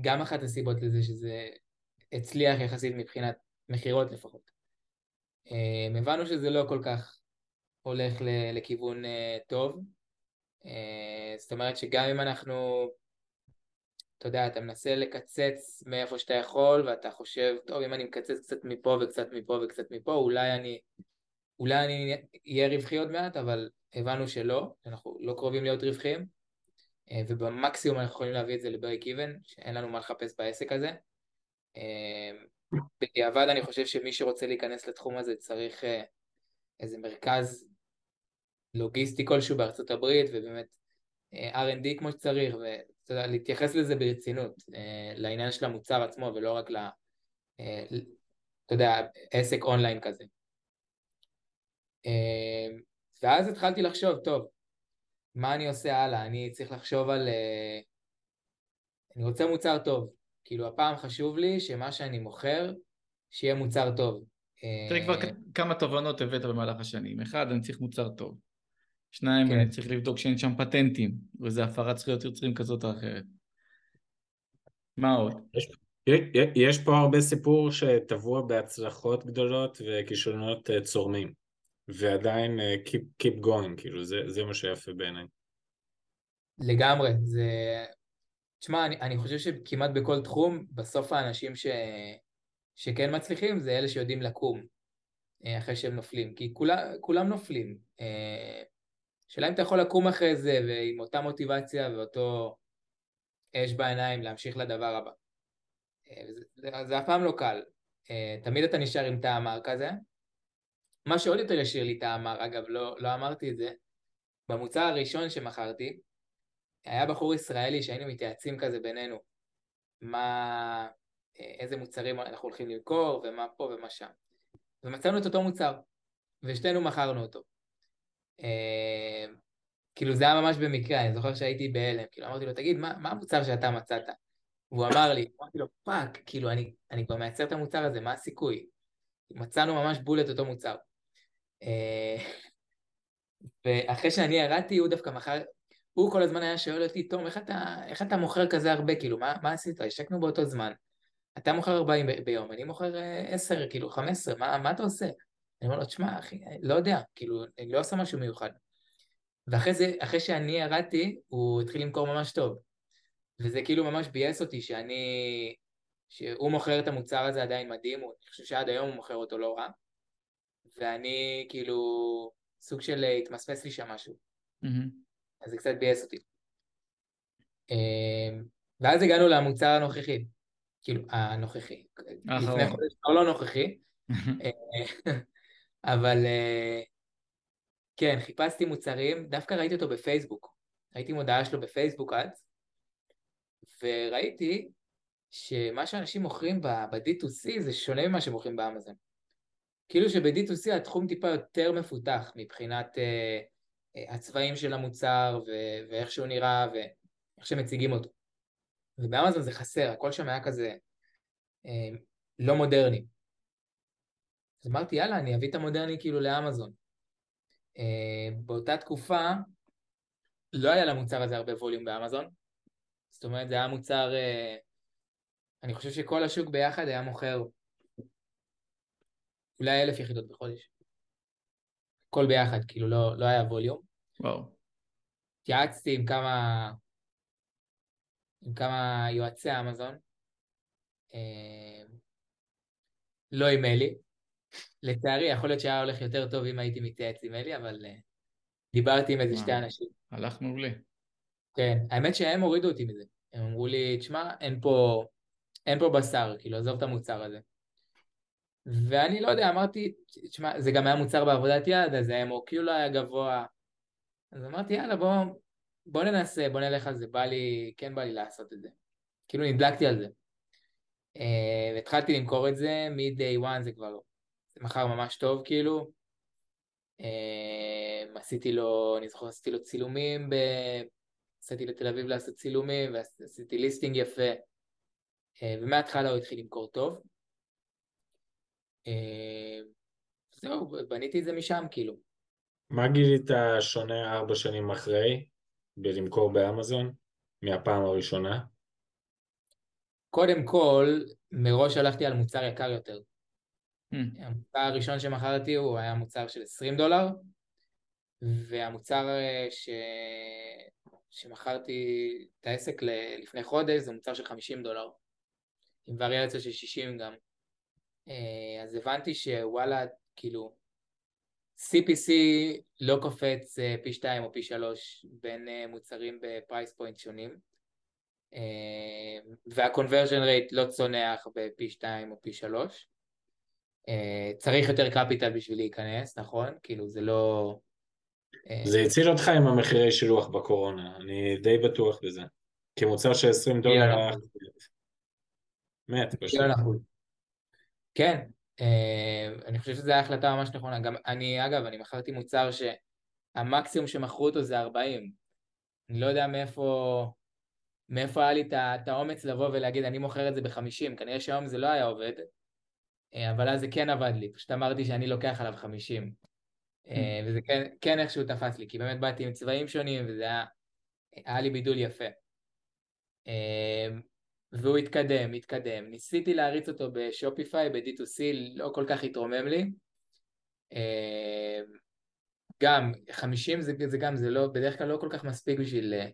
גם אחת הסיבות לזה שזה הצליח יחסית מבחינת מכירות לפחות. אה, הבנו שזה לא כל כך הולך לכיוון אה, טוב. זאת אומרת שגם אם אנחנו, אתה יודע, אתה מנסה לקצץ מאיפה שאתה יכול, ואתה חושב, טוב, אם אני מקצץ קצת מפה וקצת מפה וקצת מפה, אולי אני אולי אני אהיה רווחי עוד מעט, אבל הבנו שלא, אנחנו לא קרובים להיות רווחיים, אה, ובמקסימום אנחנו יכולים להביא את זה לברייק איבן, שאין לנו מה לחפש בעסק הזה. אה, בדיעבד אני חושב שמי שרוצה להיכנס לתחום הזה צריך אה, איזה מרכז לוגיסטי כלשהו בארצות הברית, ובאמת R&D כמו שצריך, ואתה יודע, להתייחס לזה ברצינות, לעניין של המוצר עצמו, ולא רק ל... אתה יודע, עסק אונליין כזה. ואז התחלתי לחשוב, טוב, מה אני עושה הלאה? אני צריך לחשוב על... אה, אני רוצה מוצר טוב. כאילו, הפעם חשוב לי שמה שאני מוכר, שיהיה מוצר טוב. תראה, כבר אה, כמה תובנות הבאת במהלך השנים. אחד, אני צריך מוצר טוב. שניים, כן. אני צריך לבדוק שאין שם פטנטים, וזה הפרת זכויות יוצרים כזאת או אחרת. מה עוד? יש, יש פה הרבה סיפור שטבוע בהצלחות גדולות וכישלונות אה, צורמים. ועדיין uh, keep, keep going, כאילו זה, זה מה שיפה בעיניי. לגמרי, זה... תשמע, אני, אני חושב שכמעט בכל תחום, בסוף האנשים ש... שכן מצליחים זה אלה שיודעים לקום אה, אחרי שהם נופלים, כי כולה, כולם נופלים. אה, שאלה אם אתה יכול לקום אחרי זה ועם אותה מוטיבציה ואותו אש בעיניים להמשיך לדבר הבא. זה, זה, זה אף פעם לא קל. תמיד אתה נשאר עם טעם כזה, מה שעוד יותר השאיר לי טעם אגב, לא, לא אמרתי את זה, במוצר הראשון שמכרתי, היה בחור ישראלי שהיינו מתייעצים כזה בינינו, מה, איזה מוצרים אנחנו הולכים למכור, ומה פה ומה שם. ומצאנו את אותו מוצר, ושתינו מכרנו אותו. אה, כאילו זה היה ממש במקרה, אני זוכר שהייתי בהלם, כאילו אמרתי לו, תגיד, מה, מה המוצר שאתה מצאת? והוא אמר לי, אמרתי לו, פאק, כאילו אני, אני כבר מייצר את המוצר הזה, מה הסיכוי? מצאנו ממש בול את אותו מוצר. אה, ואחרי שאני ירדתי, הוא דווקא מכר, הוא כל הזמן היה שואל אותי, תום, איך אתה, איך אתה מוכר כזה הרבה, כאילו, מה, מה עשית? השקנו באותו זמן. אתה מוכר 40 ב- ביום, אני מוכר 10, כאילו 15, מה, מה אתה עושה? אני אומר לו, תשמע, אחי, לא יודע, כאילו, אני לא עושה משהו מיוחד. ואחרי זה, אחרי שאני ירדתי, הוא התחיל למכור ממש טוב. וזה כאילו ממש ביאס אותי שאני... שהוא מוכר את המוצר הזה עדיין מדהים, אני חושב שעד היום הוא מוכר אותו לא רע. ואני כאילו, סוג של התמסמס לי שם משהו. מהמם. אז זה קצת ביאס אותי. אמ, ואז הגענו למוצר הנוכחי. כאילו, הנוכחי. לפני חודש לא נוכחי. אבל אה, כן, חיפשתי מוצרים, דווקא ראיתי אותו בפייסבוק. ראיתי מודעה שלו בפייסבוק אז, וראיתי שמה שאנשים מוכרים ב- ב-D2C זה שונה ממה שמוכרים באמזון. כאילו שב-D2C התחום טיפה יותר מפותח מבחינת אה, הצבעים של המוצר ו- ואיך שהוא נראה ואיך שמציגים אותו. ובאמזון זה חסר, הכל שם היה כזה אה, לא מודרני. אז אמרתי, יאללה, אני אביא את המודרני כאילו לאמזון. אה, באותה תקופה לא היה למוצר הזה הרבה ווליום באמזון. זאת אומרת, זה היה מוצר, אה, אני חושב שכל השוק ביחד היה מוכר אולי אלף יחידות בחודש. הכל ביחד, כאילו לא, לא היה ווליום. וואו. התייעצתי עם כמה, עם כמה יועצי אמזון. אה, לא עם אלי. לצערי, יכול להיות שהיה הולך יותר טוב אם הייתי מתייעץ עם אלי, אבל אה, דיברתי עם איזה. שתי אנשים. הלך מעולה. כן, האמת שהם הורידו אותי מזה. הם אמרו לי, תשמע, אין פה, אין פה בשר, כאילו, עזוב את המוצר הזה. ואני לא יודע, אמרתי, תשמע, זה גם היה מוצר בעבודת יד, אז ה-MOQ לא היה גבוה. אז אמרתי, יאללה, בוא, בוא ננסה, בוא נלך על זה, בא לי, כן בא לי לעשות את זה. כאילו נדלקתי על זה. אה, והתחלתי למכור את זה, מ-day one זה כבר, מכר ממש טוב, כאילו. אה, עשיתי לו, אני זוכר, עשיתי לו צילומים, ב... נסעתי לתל אביב לעשות צילומים, ועשיתי ליסטינג יפה. אה, ומההתחלה הוא התחיל למכור טוב. אה, זהו, בניתי את זה משם, כאילו. מה גילית שונה ארבע שנים אחרי בלמכור באמזון מהפעם הראשונה? קודם כל, מראש הלכתי על מוצר יקר יותר. המוצר הראשון שמכרתי הוא היה מוצר של 20 דולר, והמוצר אה, ש... שמכרתי את העסק ל- לפני חודש זה מוצר של 50 דולר, עם וריאציה של 60 גם. אה, אז הבנתי שוואלה, כאילו, CPC לא קופץ אה, פי 2 או פי 3 בין מוצרים ב price point שונים, וה-conversion rate לא צונח בפי 2 או פי 3. צריך יותר capital בשביל להיכנס, נכון? כאילו זה לא... אה, זה הציל אותך עם המחירי שילוח בקורונה, אני די בטוח בזה. כי מוצר של 20 דולר. מת, פשוט. כן, אה, אני חושב שזו החלטה ממש נכונה. גם אני, אגב, אני מכרתי מוצר שהמקסימום שמכרו אותו זה 40. אני לא יודע מאיפה, מאיפה היה לי את האומץ לבוא ולהגיד, אני מוכר את זה ב-50. כנראה שהיום זה לא היה עובד, אה, אבל אז זה כן עבד לי. פשוט אמרתי שאני לוקח עליו 50. אה, וזה כן, כן איכשהו תפס לי, כי באמת באתי עם צבעים שונים, וזה היה, היה לי בידול יפה. אה, והוא התקדם, התקדם. ניסיתי להריץ אותו בשופיפיי, ב-D2C, לא כל כך התרומם לי. אה, גם, 50 זה, זה גם, זה לא, בדרך כלל לא כל כך מספיק בשביל אה,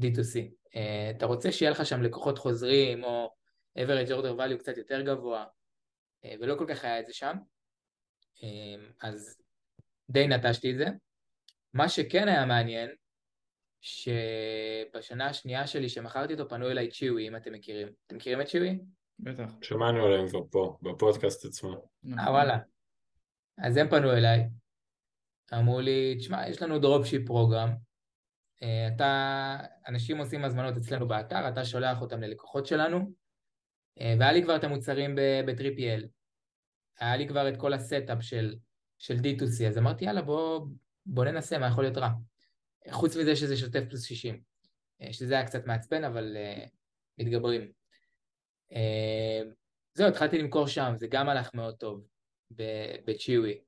D2C. אה, אתה רוצה שיהיה לך שם לקוחות חוזרים, או average order value קצת יותר גבוה, אה, ולא כל כך היה את זה שם. אה, אז די נטשתי את זה. מה שכן היה מעניין, שבשנה השנייה שלי שמכרתי אותו פנו אליי צ'יווי, אם אתם מכירים. אתם מכירים את צ'יווי? בטח. שמענו עליהם כבר פה, בפודקאסט עצמו. אה וואלה. אז הם פנו אליי, אמרו לי, תשמע, יש לנו דרופשיפ פרוגרם, אה, אתה, אנשים עושים הזמנות אצלנו באתר, אתה שולח אותם ללקוחות שלנו, אה, והיה לי כבר את המוצרים ב-3PL. היה לי כבר את כל ה setup של, של D2C, אז אמרתי, יאללה, בוא, בוא ננסה, מה יכול להיות רע. חוץ מזה שזה שוטף פלוס 60, אה, שזה היה קצת מעצבן, אבל uh, מתגברים. Uh, זהו, התחלתי למכור שם, זה גם הלך מאוד טוב בצ'יווי.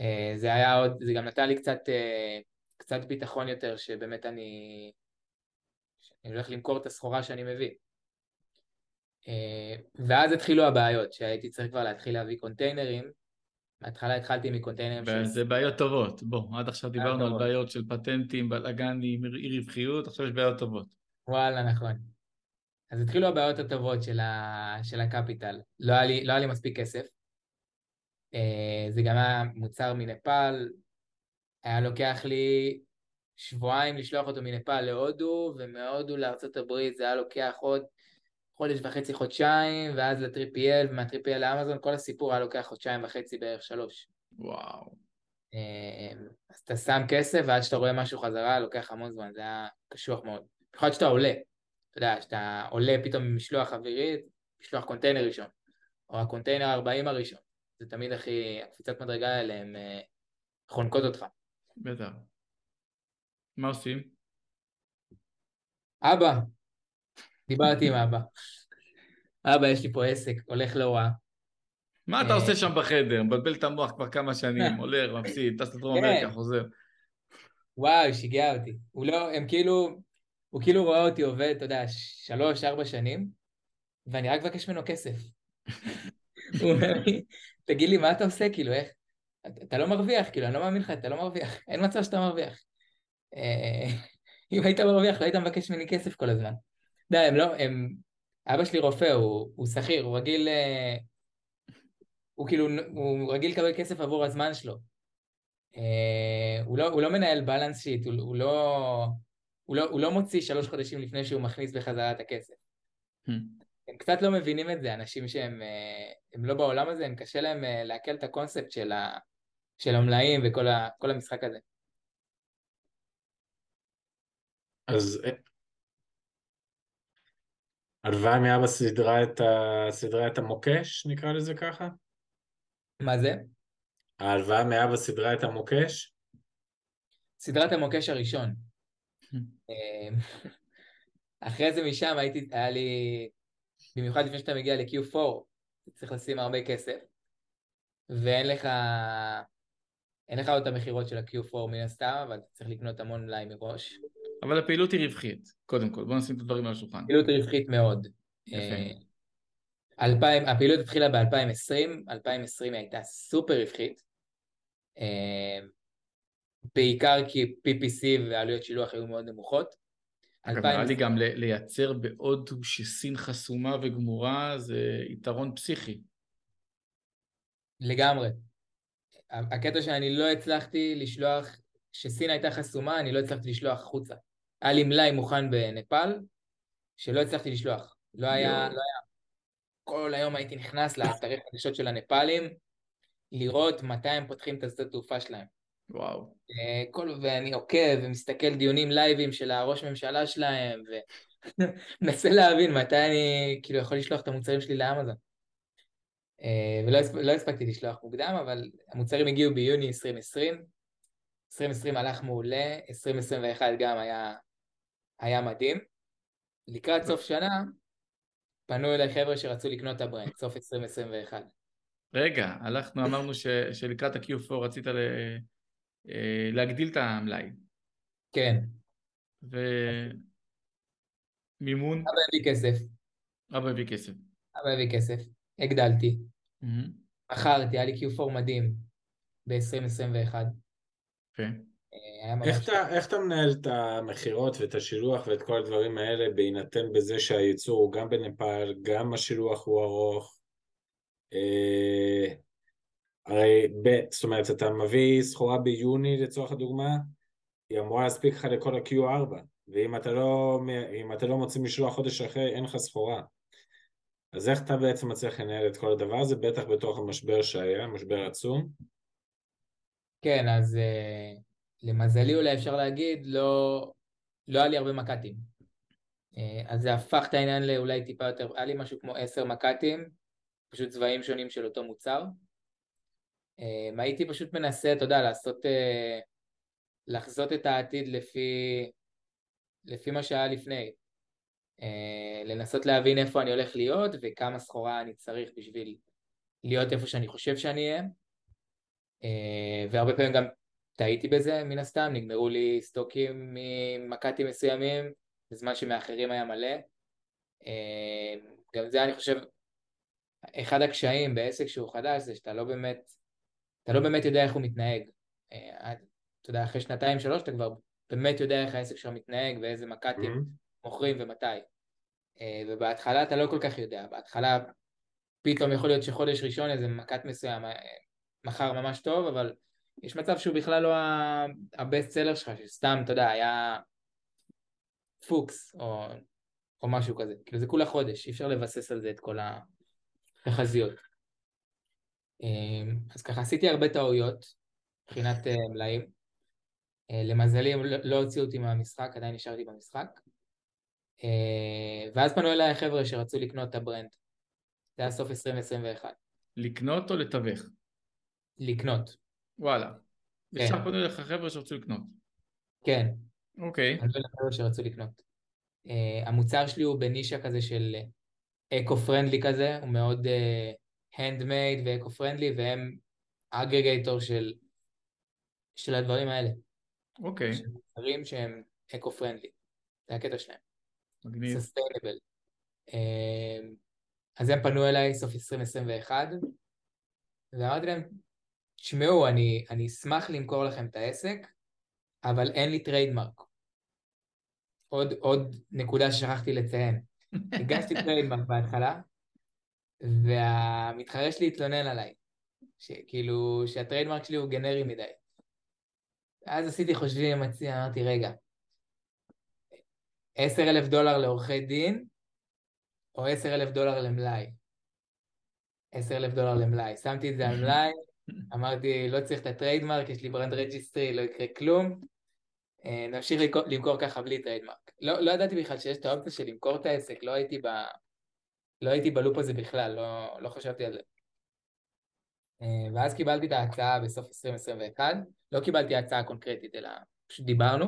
אה, זה היה עוד, זה גם נתן לי קצת, אה, קצת ביטחון יותר, שבאמת אני, אני הולך למכור את הסחורה שאני מביא. אה, ואז התחילו הבעיות, שהייתי צריך כבר להתחיל להביא קונטיינרים. בהתחלה התחלתי מקונטיינרים של... זה בעיות טובות, בוא, עד עכשיו דיברנו על בעיות של פטנטים, בלאגנים, אי רווחיות, עכשיו יש בעיות טובות. וואלה, נכון. אז התחילו הבעיות הטובות של, ה... של הקפיטל. לא היה, לי, לא היה לי מספיק כסף. אה, זה גם היה מוצר מנפאל, היה לוקח לי שבועיים לשלוח אותו מנפאל להודו, ומהודו לארצות הברית זה היה לוקח עוד חודש וחצי, חודשיים, ואז ל 3PL, ומה 3PL לאמזון, כל הסיפור היה לוקח חודשיים וחצי בערך שלוש. וואו. אה, אז אתה שם כסף, ועד שאתה רואה משהו חזרה, לוקח המון זמן, זה היה קשוח מאוד. במיוחד שאתה עולה. אתה יודע, שאתה עולה פתאום ממשלוח אווירית, משלוח קונטיינר ראשון, או הקונטיינר 40 הראשון. זה תמיד הכי, הקפיצת מדרגה האלה, הן אה, חונקות אותך. בטח. מה עושים? אבא, דיברתי עם אבא. אבא, יש לי פה עסק, הולך רע. מה אתה עושה שם בחדר? מבלבל את המוח כבר כמה שנים, הולך, מפסיד, טס לדרום כן. אמריקה, חוזר. וואו, שיגע אותי. הוא לא, הם כאילו, הוא כאילו רואה אותי עובד, אתה יודע, שלוש, ארבע שנים, ואני רק מבקש ממנו כסף. הוא אומר לי, תגיד לי, מה אתה עושה? כאילו, איך? אתה לא מרוויח, כאילו, אני לא מאמין לך, אתה לא מרוויח. אין מצב שאתה מרוויח. אה, אם היית מרוויח, לא היית מבקש ממני כסף כל הזמן. די, הם לא, הם... אבא שלי רופא, הוא, הוא שכיר, הוא רגיל... אה, הוא כאילו, הוא רגיל לקבל כסף עבור הזמן שלו. אה, הוא, לא, הוא לא מנהל בלנס שיט, הוא, הוא, לא, הוא, לא, הוא לא מוציא שלוש חודשים לפני שהוא מכניס בחזרה את הכסף. Hmm. הם קצת לא מבינים את זה, אנשים שהם הם לא בעולם הזה, הם קשה להם לעכל את הקונספט של, ה, של המלאים וכל ה, המשחק הזה. אז הלוואה מאבא סידרה את, ה... סידרה את המוקש, נקרא לזה ככה? מה זה? ההלוואה מאבא סידרה את המוקש? סידרה את המוקש הראשון. אמ, אחרי זה משם הייתי, היה לי, במיוחד לפני שאתה מגיע ל-Q4, צריך לשים הרבה כסף, ואין לך, אין לך עוד את המכירות של ה-Q4 מן הסתם, אבל אתה צריך לקנות המון מלאי מראש. אבל הפעילות היא רווחית, קודם כל, בוא נשים את הדברים על השולחן. הפעילות היא רווחית מאוד. יפה. 2000, אה, הפעילות התחילה ב-2020, 2020 היא הייתה סופר רווחית. אה, בעיקר כי PPC ועלויות שילוח היו מאוד נמוכות. אגב, נראה לי גם לייצר בהודו שסין חסומה וגמורה זה יתרון פסיכי. לגמרי. הקטע שאני לא הצלחתי לשלוח, כשסין הייתה חסומה, אני לא הצלחתי לשלוח החוצה. היה לי מלאי מוכן בנפאל, שלא הצלחתי לשלוח. לא היה, לא היה. כל היום הייתי נכנס לאתרי חדשות של הנפאלים, לראות מתי הם פותחים את השדות תעופה שלהם. וואו. אה, כל, ואני עוקב ומסתכל דיונים לייבים של הראש ממשלה שלהם, ומנסה להבין מתי אני כאילו יכול לשלוח את המוצרים שלי לאמזון. אה, ולא לא הספקתי לשלוח מוקדם, אבל המוצרים הגיעו ביוני 2020. 2020 הלך מעולה, 2021 גם היה, היה מדהים. לקראת סוף שנה, פנו אליי חבר'ה שרצו לקנות את ה brand, סוף 2021. רגע, הלכנו, אמרנו ש, שלקראת ה-Q4 רצית ל, אה, להגדיל את המלאי. כן. ומימון? אבא הביא כסף. אבא הביא כסף. אבא הביא כסף, הגדלתי. מכרתי, היה לי Q4 מדהים ב-2021. אה, איך אתה, איך אתה מנהל את המכירות ואת השילוח ואת כל הדברים האלה בהינתן בזה שהייצור הוא גם בנפאל, גם השילוח הוא ארוך? אה, הרי ב, זאת אומרת, אתה מביא סחורה ביוני לצורך הדוגמה, היא אמורה להספיק לך לכל ה-Q4, ואם אתה לא, אתה לא מוציא משלוח חודש אחרי, אין לך סחורה. אז איך אתה בעצם מצליח לנהל את כל הדבר הזה, בטח בתוך המשבר שהיה, משבר עצום? כן, אז uh, למזלי אולי אפשר להגיד, לא, לא היה לי הרבה מק"טים. Uh, אז זה הפך את העניין לאולי טיפה יותר, היה לי משהו כמו עשר מק"טים, פשוט צבעים שונים של אותו מוצר. Um, הייתי פשוט מנסה, אתה יודע, לעשות, uh, לחזות את העתיד לפי, לפי מה שהיה לפני. לנסות להבין איפה אני הולך להיות וכמה סחורה אני צריך בשביל להיות איפה שאני חושב שאני אהיה. אה, והרבה פעמים גם טעיתי בזה מן הסתם, נגמרו לי סטוקים ממק"טים מסוימים, בזמן שמאחרים היה מלא. אה, גם זה אני חושב, אחד הקשיים בעסק שהוא חדש זה שאתה לא באמת, אתה לא באמת יודע איך הוא מתנהג. אה, אתה יודע, אחרי שנתיים שלוש אתה כבר באמת יודע איך העסק שלך מתנהג ואיזה מק"טים mm-hmm. מוכרים ומתי. ובהתחלה אתה לא כל כך יודע, בהתחלה פתאום יכול להיות שחודש ראשון איזה מק"ט מסוים מכר ממש טוב, אבל יש מצב שהוא בכלל לא ה best seller שלך, שסתם, אתה יודע, היה פוקס או, או משהו כזה. כאילו זה כולה חודש, אי אפשר לבסס על זה את כל התחזיות. אמ, אז ככה עשיתי הרבה טעויות מבחינת אה, מלאים. אה, למזלי הם לא, לא הוציאו אותי מהמשחק, עדיין נשארתי במשחק. אה, ואז פנו אליי חבר'ה שרצו לקנות את ה brand. זה היה סוף 2021. לקנות או לתווך? לקנות. וואלה. כן. ישר פנו אליך חבר'ה שרצו לקנות. כן. אוקיי. אני לא יודע חבר'ה שרצו לקנות. Uh, המוצר שלי הוא בנישה כזה של eco-friendly כזה, הוא מאוד handmade uh, ו eco-friendly, והם aggregator של, של הדברים האלה. אוקיי. של מוצרים שהם eco-friendly. זה הקטע שלהם. מגניב. Sustainable. Uh, אז הם פנו אליי סוף 2021, ואמרתי להם, תשמעו, אני, אני אשמח למכור לכם את העסק, אבל אין לי trademark. עוד, עוד נקודה ששכחתי לציין. הגשתי trademark בהתחלה, והמתחרה שלי התלונן עליי, שכאילו, שה trademark שלי הוא גנרי מדי. אז עשיתי חושבים עם עצמי, אמרתי, רגע, עשר אלף דולר לעורכי דין, או עשר אלף דולר למלאי? עשר אלף דולר למלאי. שמתי את זה על מלאי, אמרתי, לא צריך את ה trademark, יש לי Brand Registry, לא יקרה כלום. אה, נמשיך למכור ככה בלי trademark. לא, לא ידעתי בכלל שיש את האופציה של למכור את העסק, לא הייתי, ב... לא הייתי ב loop הזה בכלל, לא, לא חשבתי על זה. אה, ואז קיבלתי את ההצעה בסוף 2021, לא קיבלתי הצעה קונקרטית, אלא פשוט דיברנו.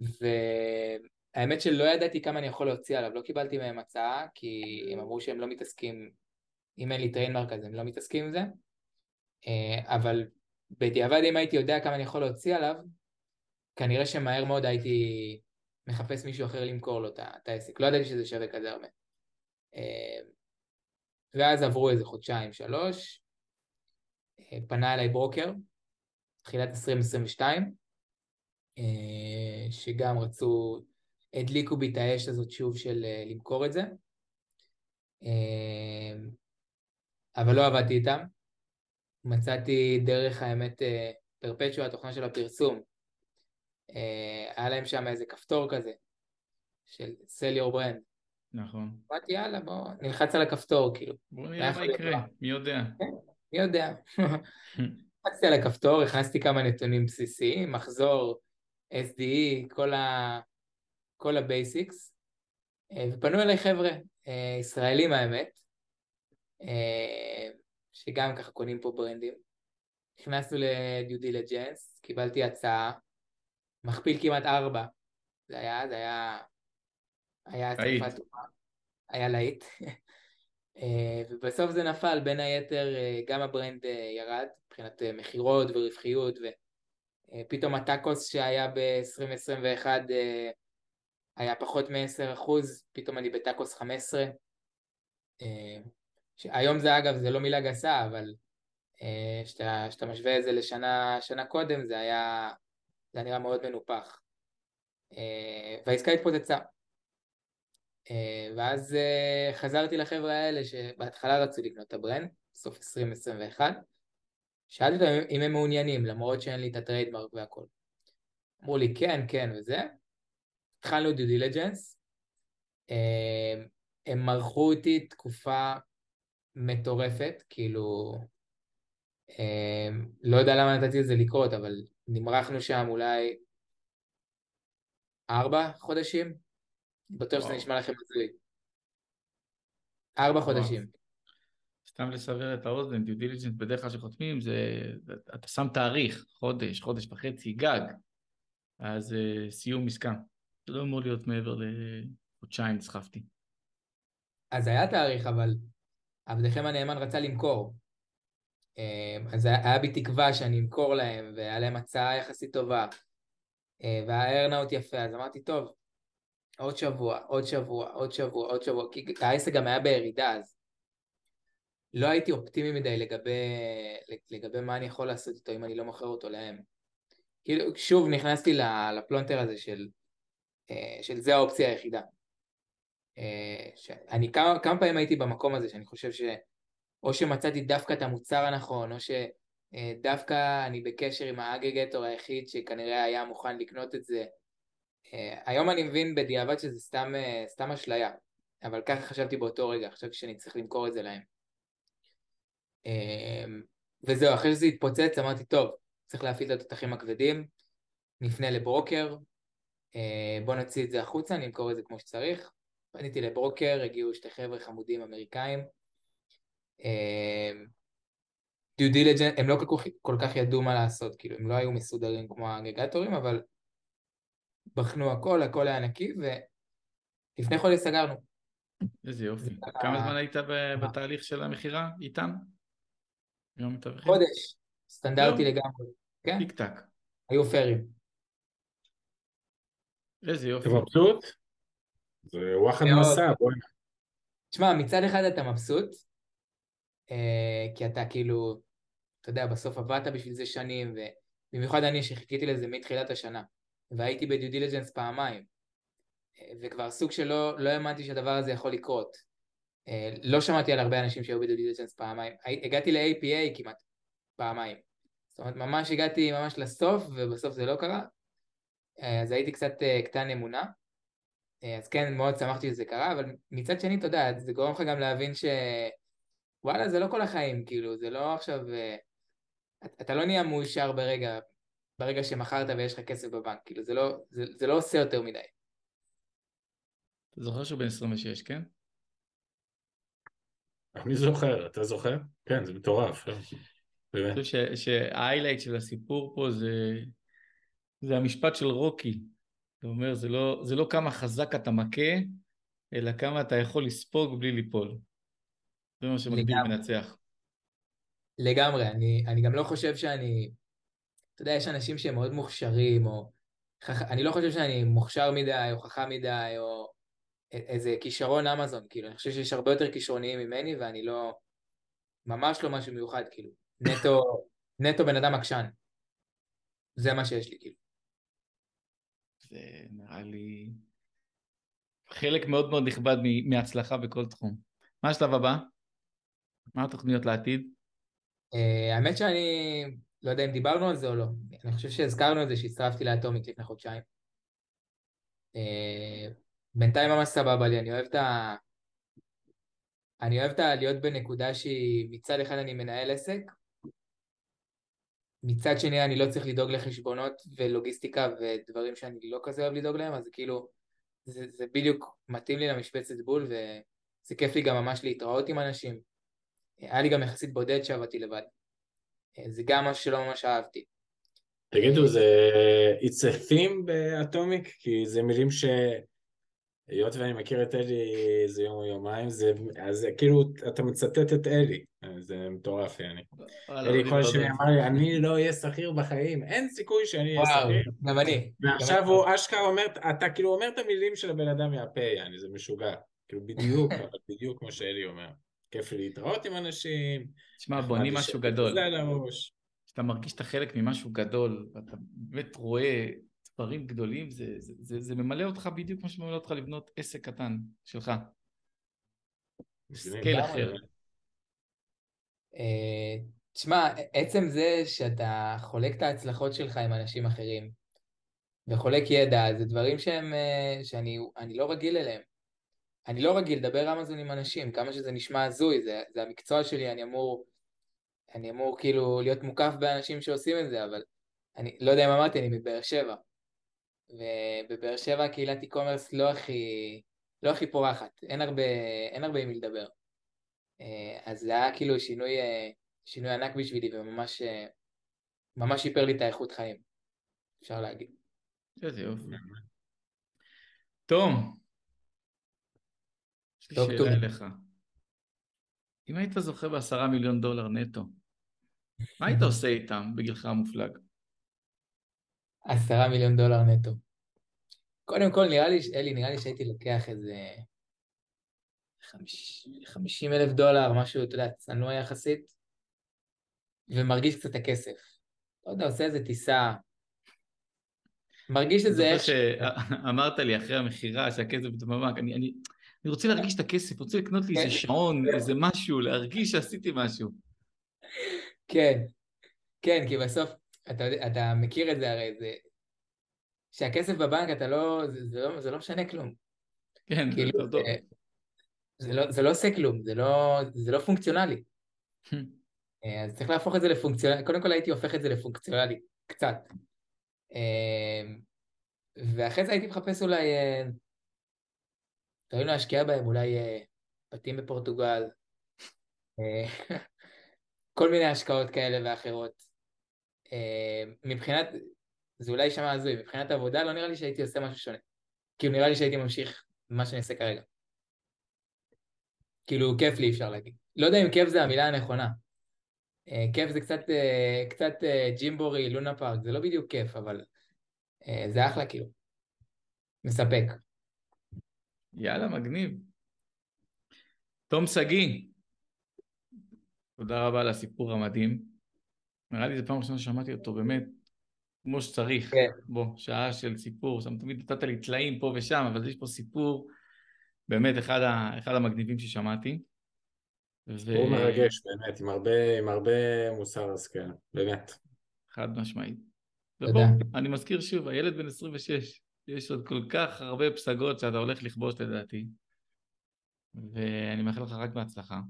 והאמת שלא ידעתי כמה אני יכול להוציא עליו, לא קיבלתי מהם הצעה, כי הם אמרו שהם לא מתעסקים, אם אין לי trademark אז הם לא מתעסקים עם זה. אה, אבל בדיעבד אם הייתי יודע כמה אני יכול להוציא עליו, כנראה שמהר מאוד הייתי מחפש מישהו אחר למכור לו את העסק. לא ידעתי שזה שווה כזה הרבה. אה, ואז עברו איזה חודשיים, שלוש, אה, פנה אליי ברוקר, תחילת 2022, שגם רצו, הדליקו בי את האש הזאת שוב של למכור את זה, אבל לא עבדתי איתם, מצאתי דרך האמת פרפצ'ו, התוכנה של הפרסום. אה, היה להם שם איזה כפתור כזה, של sell your brand. נכון. אמרתי יאללה בוא נלחץ על הכפתור כאילו. בוא נראה מה יקרה, מי יודע. כן, מי יודע. לחצתי על הכפתור, הכנסתי כמה נתונים בסיסיים, מחזור, SDE, כל, ה... כל ה basics, אה, ופנו אליי חבר'ה, אה, ישראלים האמת, שגם ככה קונים פה brandים. נכנסנו ל due diligence, קיבלתי הצעה, מכפיל כמעט ארבע. זה היה, זה היה... היה להיט. היה להיט. אה, ובסוף זה נפל, בין היתר אה, גם ה brand אה, ירד, מבחינת מכירות ורווחיות, ופתאום ה TACoS שהיה ב-2021 היה פחות מ-10%, פתאום אני ב TACoS 15. היום זה אגב, זה לא מילה גסה, אבל כשאתה משווה את זה לשנה שנה קודם, זה היה, זה נראה מאוד מנופח. והעסקה התפוצצה. ואז חזרתי לחבר'ה האלה שבהתחלה רצו לקנות את ה brand, סוף 2021. שאלתי אותם אם הם מעוניינים, למרות שאין לי את ה trademark והכל. אמרו לי כן, כן וזה. התחלנו due diligence. הם מרחו אותי תקופה מטורפת, כאילו, אה, לא יודע למה נתתי לזה לקרות, אבל נמרחנו שם אולי ארבע חודשים, בטוח שזה נשמע לכם הזוי. ארבע חודשים. סתם לסבר את האוזן, דיו דיליג'נס בדרך כלל שחותמים זה, אתה שם תאריך, חודש, חודש וחצי, גג, אז uh, סיום עסקה. זה לא אמור להיות מעבר לחודשיים, נסחפתי. אז היה תאריך, אבל עבדכם הנאמן רצה למכור. אז היה בי תקווה שאני אמכור להם, והיה להם הצעה יחסית טובה, והארנאוט יפה, אז אמרתי, טוב, עוד שבוע, עוד שבוע, עוד שבוע, עוד שבוע, כי העסק גם היה בירידה אז. לא הייתי אופטימי מדי לגבי, לגבי מה אני יכול לעשות איתו אם אני לא מוכר אותו להם. כאילו, שוב נכנסתי לפלונטר הזה של, אה, של זה האופציה היחידה. אה, אני כמה, כמה פעמים הייתי במקום הזה שאני חושב שאו שמצאתי דווקא את המוצר הנכון, או שדווקא אני בקשר עם האגרגטור היחיד שכנראה היה מוכן לקנות את זה. אה, היום אני מבין בדיעבד שזה סתם, סתם אשליה, אבל ככה חשבתי באותו רגע, חשבתי שאני צריך למכור את זה להם. וזהו, אחרי שזה התפוצץ אמרתי, טוב, צריך להפעיל את התותחים הכבדים, נפנה לברוקר, אה, בוא נוציא את זה החוצה, נמכור את זה כמו שצריך. פניתי לברוקר, הגיעו שתי חבר'ה חמודים אמריקאים. דיו אה, דיליג'נט, הם לא כל כך, כל כך ידעו מה לעשות, כאילו הם לא היו מסודרים כמו האגרגטורים, אבל בחנו הכל, הכל היה נקי, ולפני חודש סגרנו. איזה יופי. כמה זמן היית בתהליך של המכירה איתם? חודש, סטנדרטי לגמרי. כן. טיק טק. היו פיירים. איזה יופי. אתה מבסוט? זה וואחד מסע, בואי. תשמע, מצד אחד אתה מבסוט, אה, כי אתה כאילו, אתה יודע, בסוף עבדת בשביל זה שנים, ובמיוחד אני שחיכיתי לזה מתחילת השנה, והייתי ב due diligence פעמיים, אה, וכבר סוג שלא לא האמנתי שהדבר הזה יכול לקרות. אה, לא שמעתי על הרבה אנשים שהיו בדיו דיליג'נס פעמיים, הגעתי ל-APA כמעט פעמיים. זאת אומרת, ממש הגעתי ממש לסוף, ובסוף זה לא קרה. אז הייתי קצת קטן אמונה. אה, אז כן, מאוד שמחתי שזה קרה, אבל מצד שני, אתה יודע, זה גורם לך גם להבין ש... וואלה, זה לא כל החיים, כאילו, זה לא עכשיו... אתה לא נהיה מאושר ברגע, ברגע שמכרת ויש לך כסף בבנק, כאילו, זה לא, זה, זה לא עושה יותר מדי. אתה זוכר שהוא בן 26, כן? אני זוכר, אתה זוכר? כן, זה מטורף. אני חושב שההיילייט של הסיפור פה זה, זה המשפט של רוקי. אתה אומר, זה לא, זה לא כמה חזק אתה מכה, אלא כמה אתה יכול לספוג בלי ליפול. זה מה שמגדיר מנצח. לגמרי, אני, אני גם לא חושב שאני... אתה יודע, יש אנשים שהם מאוד מוכשרים, או... אני לא חושב שאני מוכשר מדי, או חכם מדי, או איזה כישרון אמזון, כאילו, אני חושב שיש הרבה יותר כישרוניים ממני, ואני לא... ממש לא משהו מיוחד, כאילו. נטו, נטו בן אדם עקשן. זה מה שיש לי, כאילו. זה נראה לי חלק מאוד מאוד נכבד מהצלחה בכל תחום. מה השלב הבא? מה התוכניות לעתיד? Uh, האמת שאני לא יודע אם דיברנו על זה או לא. אני חושב שהזכרנו את זה שהצטרפתי לאטומיק לפני חודשיים. Uh, בינתיים ממש סבבה לי, אני אוהב את ה... אני אוהב את להיות בנקודה שהיא מצד אחד אני מנהל עסק, מצד שני אני לא צריך לדאוג לחשבונות ולוגיסטיקה ודברים שאני לא כזה אוהב לדאוג להם, אז כאילו זה, זה בדיוק מתאים לי למשבצת בול וזה כיף לי גם ממש להתראות עם אנשים. היה לי גם יחסית בודד שעבדתי לבד. זה גם משהו שלא ממש אהבתי. תגידו, זה it's a theme באטומיק? כי זה מילים ש... היות ואני מכיר את אלי איזה יום או יומיים, זה, אז כאילו אתה מצטט את אלי, זה מטורף יעני. אלי כל השני אמר לי, אני לא אהיה שכיר בחיים, אין סיכוי שאני אהיה שכיר. גם אני. ועכשיו הוא אשכרה אומר, אתה כאילו אומר את המילים של הבן אדם מהפה, יעני, זה משוגע. כאילו בדיוק, אבל בדיוק כמו שאלי אומר. כיף להתראות עם אנשים. תשמע, בונים משהו גדול. כשאתה מרגיש שאתה חלק ממשהו גדול, ואתה באמת רואה דברים גדולים, זה, זה, זה, זה ממלא אותך בדיוק כמו שממלא אותך לבנות עסק קטן שלך. scale אחר. אה, תשמע, עצם זה שאתה חולק את ההצלחות שלך עם אנשים אחרים וחולק ידע, זה דברים שהם, אה, שאני לא רגיל אליהם. אני לא רגיל לדבר אמזון עם אנשים, כמה שזה נשמע הזוי, זה, זה המקצוע שלי, אני אמור, אני אמור כאילו להיות מוקף באנשים שעושים את זה, אבל אני לא יודע אם אמרתי, אני מבאר שבע. ובבאר שבע קהילת e-commerce לא הכי, לא הכי פורחת, אין הרבה, אין הרבה עם מי לדבר. אה, אז זה היה כאילו שינוי, אה, שינוי ענק בשבילי וממש ממש שיפר לי את האיכות חיים, אפשר להגיד. איזה יופי. תום, יש לי שאלה אליך. אם היית זוכה בעשרה מיליון דולר נטו, מה היית עושה איתם בגילך המופלג? עשרה מיליון דולר נטו. קודם כל, נראה לי, אלי, נראה לי שהייתי לוקח איזה חמישים אלף דולר, משהו, אתה יודע, צנוע יחסית, ומרגיש קצת הכסף. לא יודע, עושה איזה טיסה, מרגיש את זה איך... שאמרת לי אחרי המכירה שהכסף בבנק, אני, אני, אני רוצה להרגיש את הכסף, רוצה לקנות לי איזה כן. שעון, איזה משהו, להרגיש שעשיתי משהו. כן, כן, כי בסוף, אתה, אתה מכיר את זה הרי, זה... שהכסף בבנק אתה לא, זה, זה לא, זה לא משנה כלום. כן, כאילו, זה זה לא, זה לא עושה כלום, זה לא, זה לא פונקציונלי. אה, אז צריך להפוך את זה לפונקציונלי, קודם כל הייתי הופך את זה לפונקציונלי, קצת. אה, ואחרי זה הייתי מחפש אולי, דברים להשקיע בהם, אולי בתים בפורטוגל, כל מיני השקעות כאלה ואחרות. מבחינת, זה אולי יישמע הזוי, מבחינת עבודה לא נראה לי שהייתי עושה משהו שונה. כאילו נראה לי שהייתי ממשיך במה שאני עושה כרגע. כאילו כיף לי אפשר להגיד. לא יודע אם כיף זה המילה הנכונה. אה, כיף זה קצת, אה, קצת אה, ג'ימבורי, לונה פארק, זה לא בדיוק כיף, אבל זה אחלה כאילו. מספק. יאללה, מגניב. תום שגיא, תודה רבה על הסיפור המדהים. נראה לי זו פעם ראשונה ששמעתי אותו, באמת, כמו שצריך. כן. בוא, שעה של סיפור, שם תמיד נתת לי טלאים פה ושם, אבל יש פה סיפור באמת אחד, ה, אחד המגניבים ששמעתי. ו... הוא מרגש באמת, עם הרבה, עם הרבה מוסר השכל, באמת. חד משמעית. ובוא, אני מזכיר שוב, הילד בן 26, יש עוד כל כך הרבה פסגות שאתה הולך לכבוש לדעתי, ואני מאחל לך רק בהצלחה.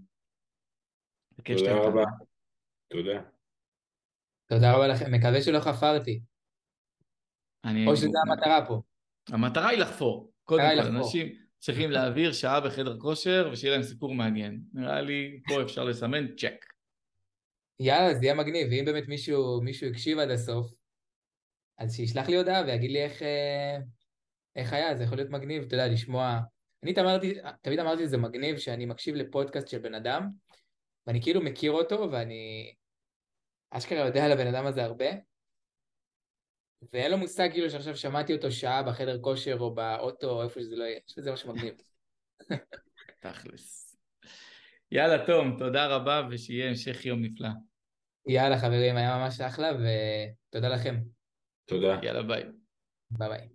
תודה רבה. תודה. תודה רבה לכם, מקווה שלא חפרתי. אני... או שזו המטרה פה. המטרה היא לחפור. קודם כל, אנשים צריכים להעביר שעה בחדר כושר ושיהיה להם סיפור מעניין. נראה לי פה אפשר לסמן צ'ק. יאללה, זה יהיה מגניב, ואם באמת מישהו, מישהו הקשיב עד הסוף, אז שישלח לי הודעה ויגיד לי איך, אה, איך היה, זה יכול להיות מגניב, אתה יודע, לשמוע... אני תמיד, תמיד אמרתי שזה מגניב שאני מקשיב לפודקאסט של בן אדם, ואני כאילו מכיר אותו, ואני אשכרה יודע על הבן אדם הזה הרבה, ואין לו מושג כאילו שעכשיו שמעתי אותו שעה בחדר כושר או באוטו או איפה שזה לא יהיה, יש לזה משהו מגניב. תכלס. יאללה, תום, תודה רבה ושיהיה המשך יום נפלא. יאללה חברים, היה ממש אחלה ותודה לכם. תודה. יאללה ביי. ביי ביי.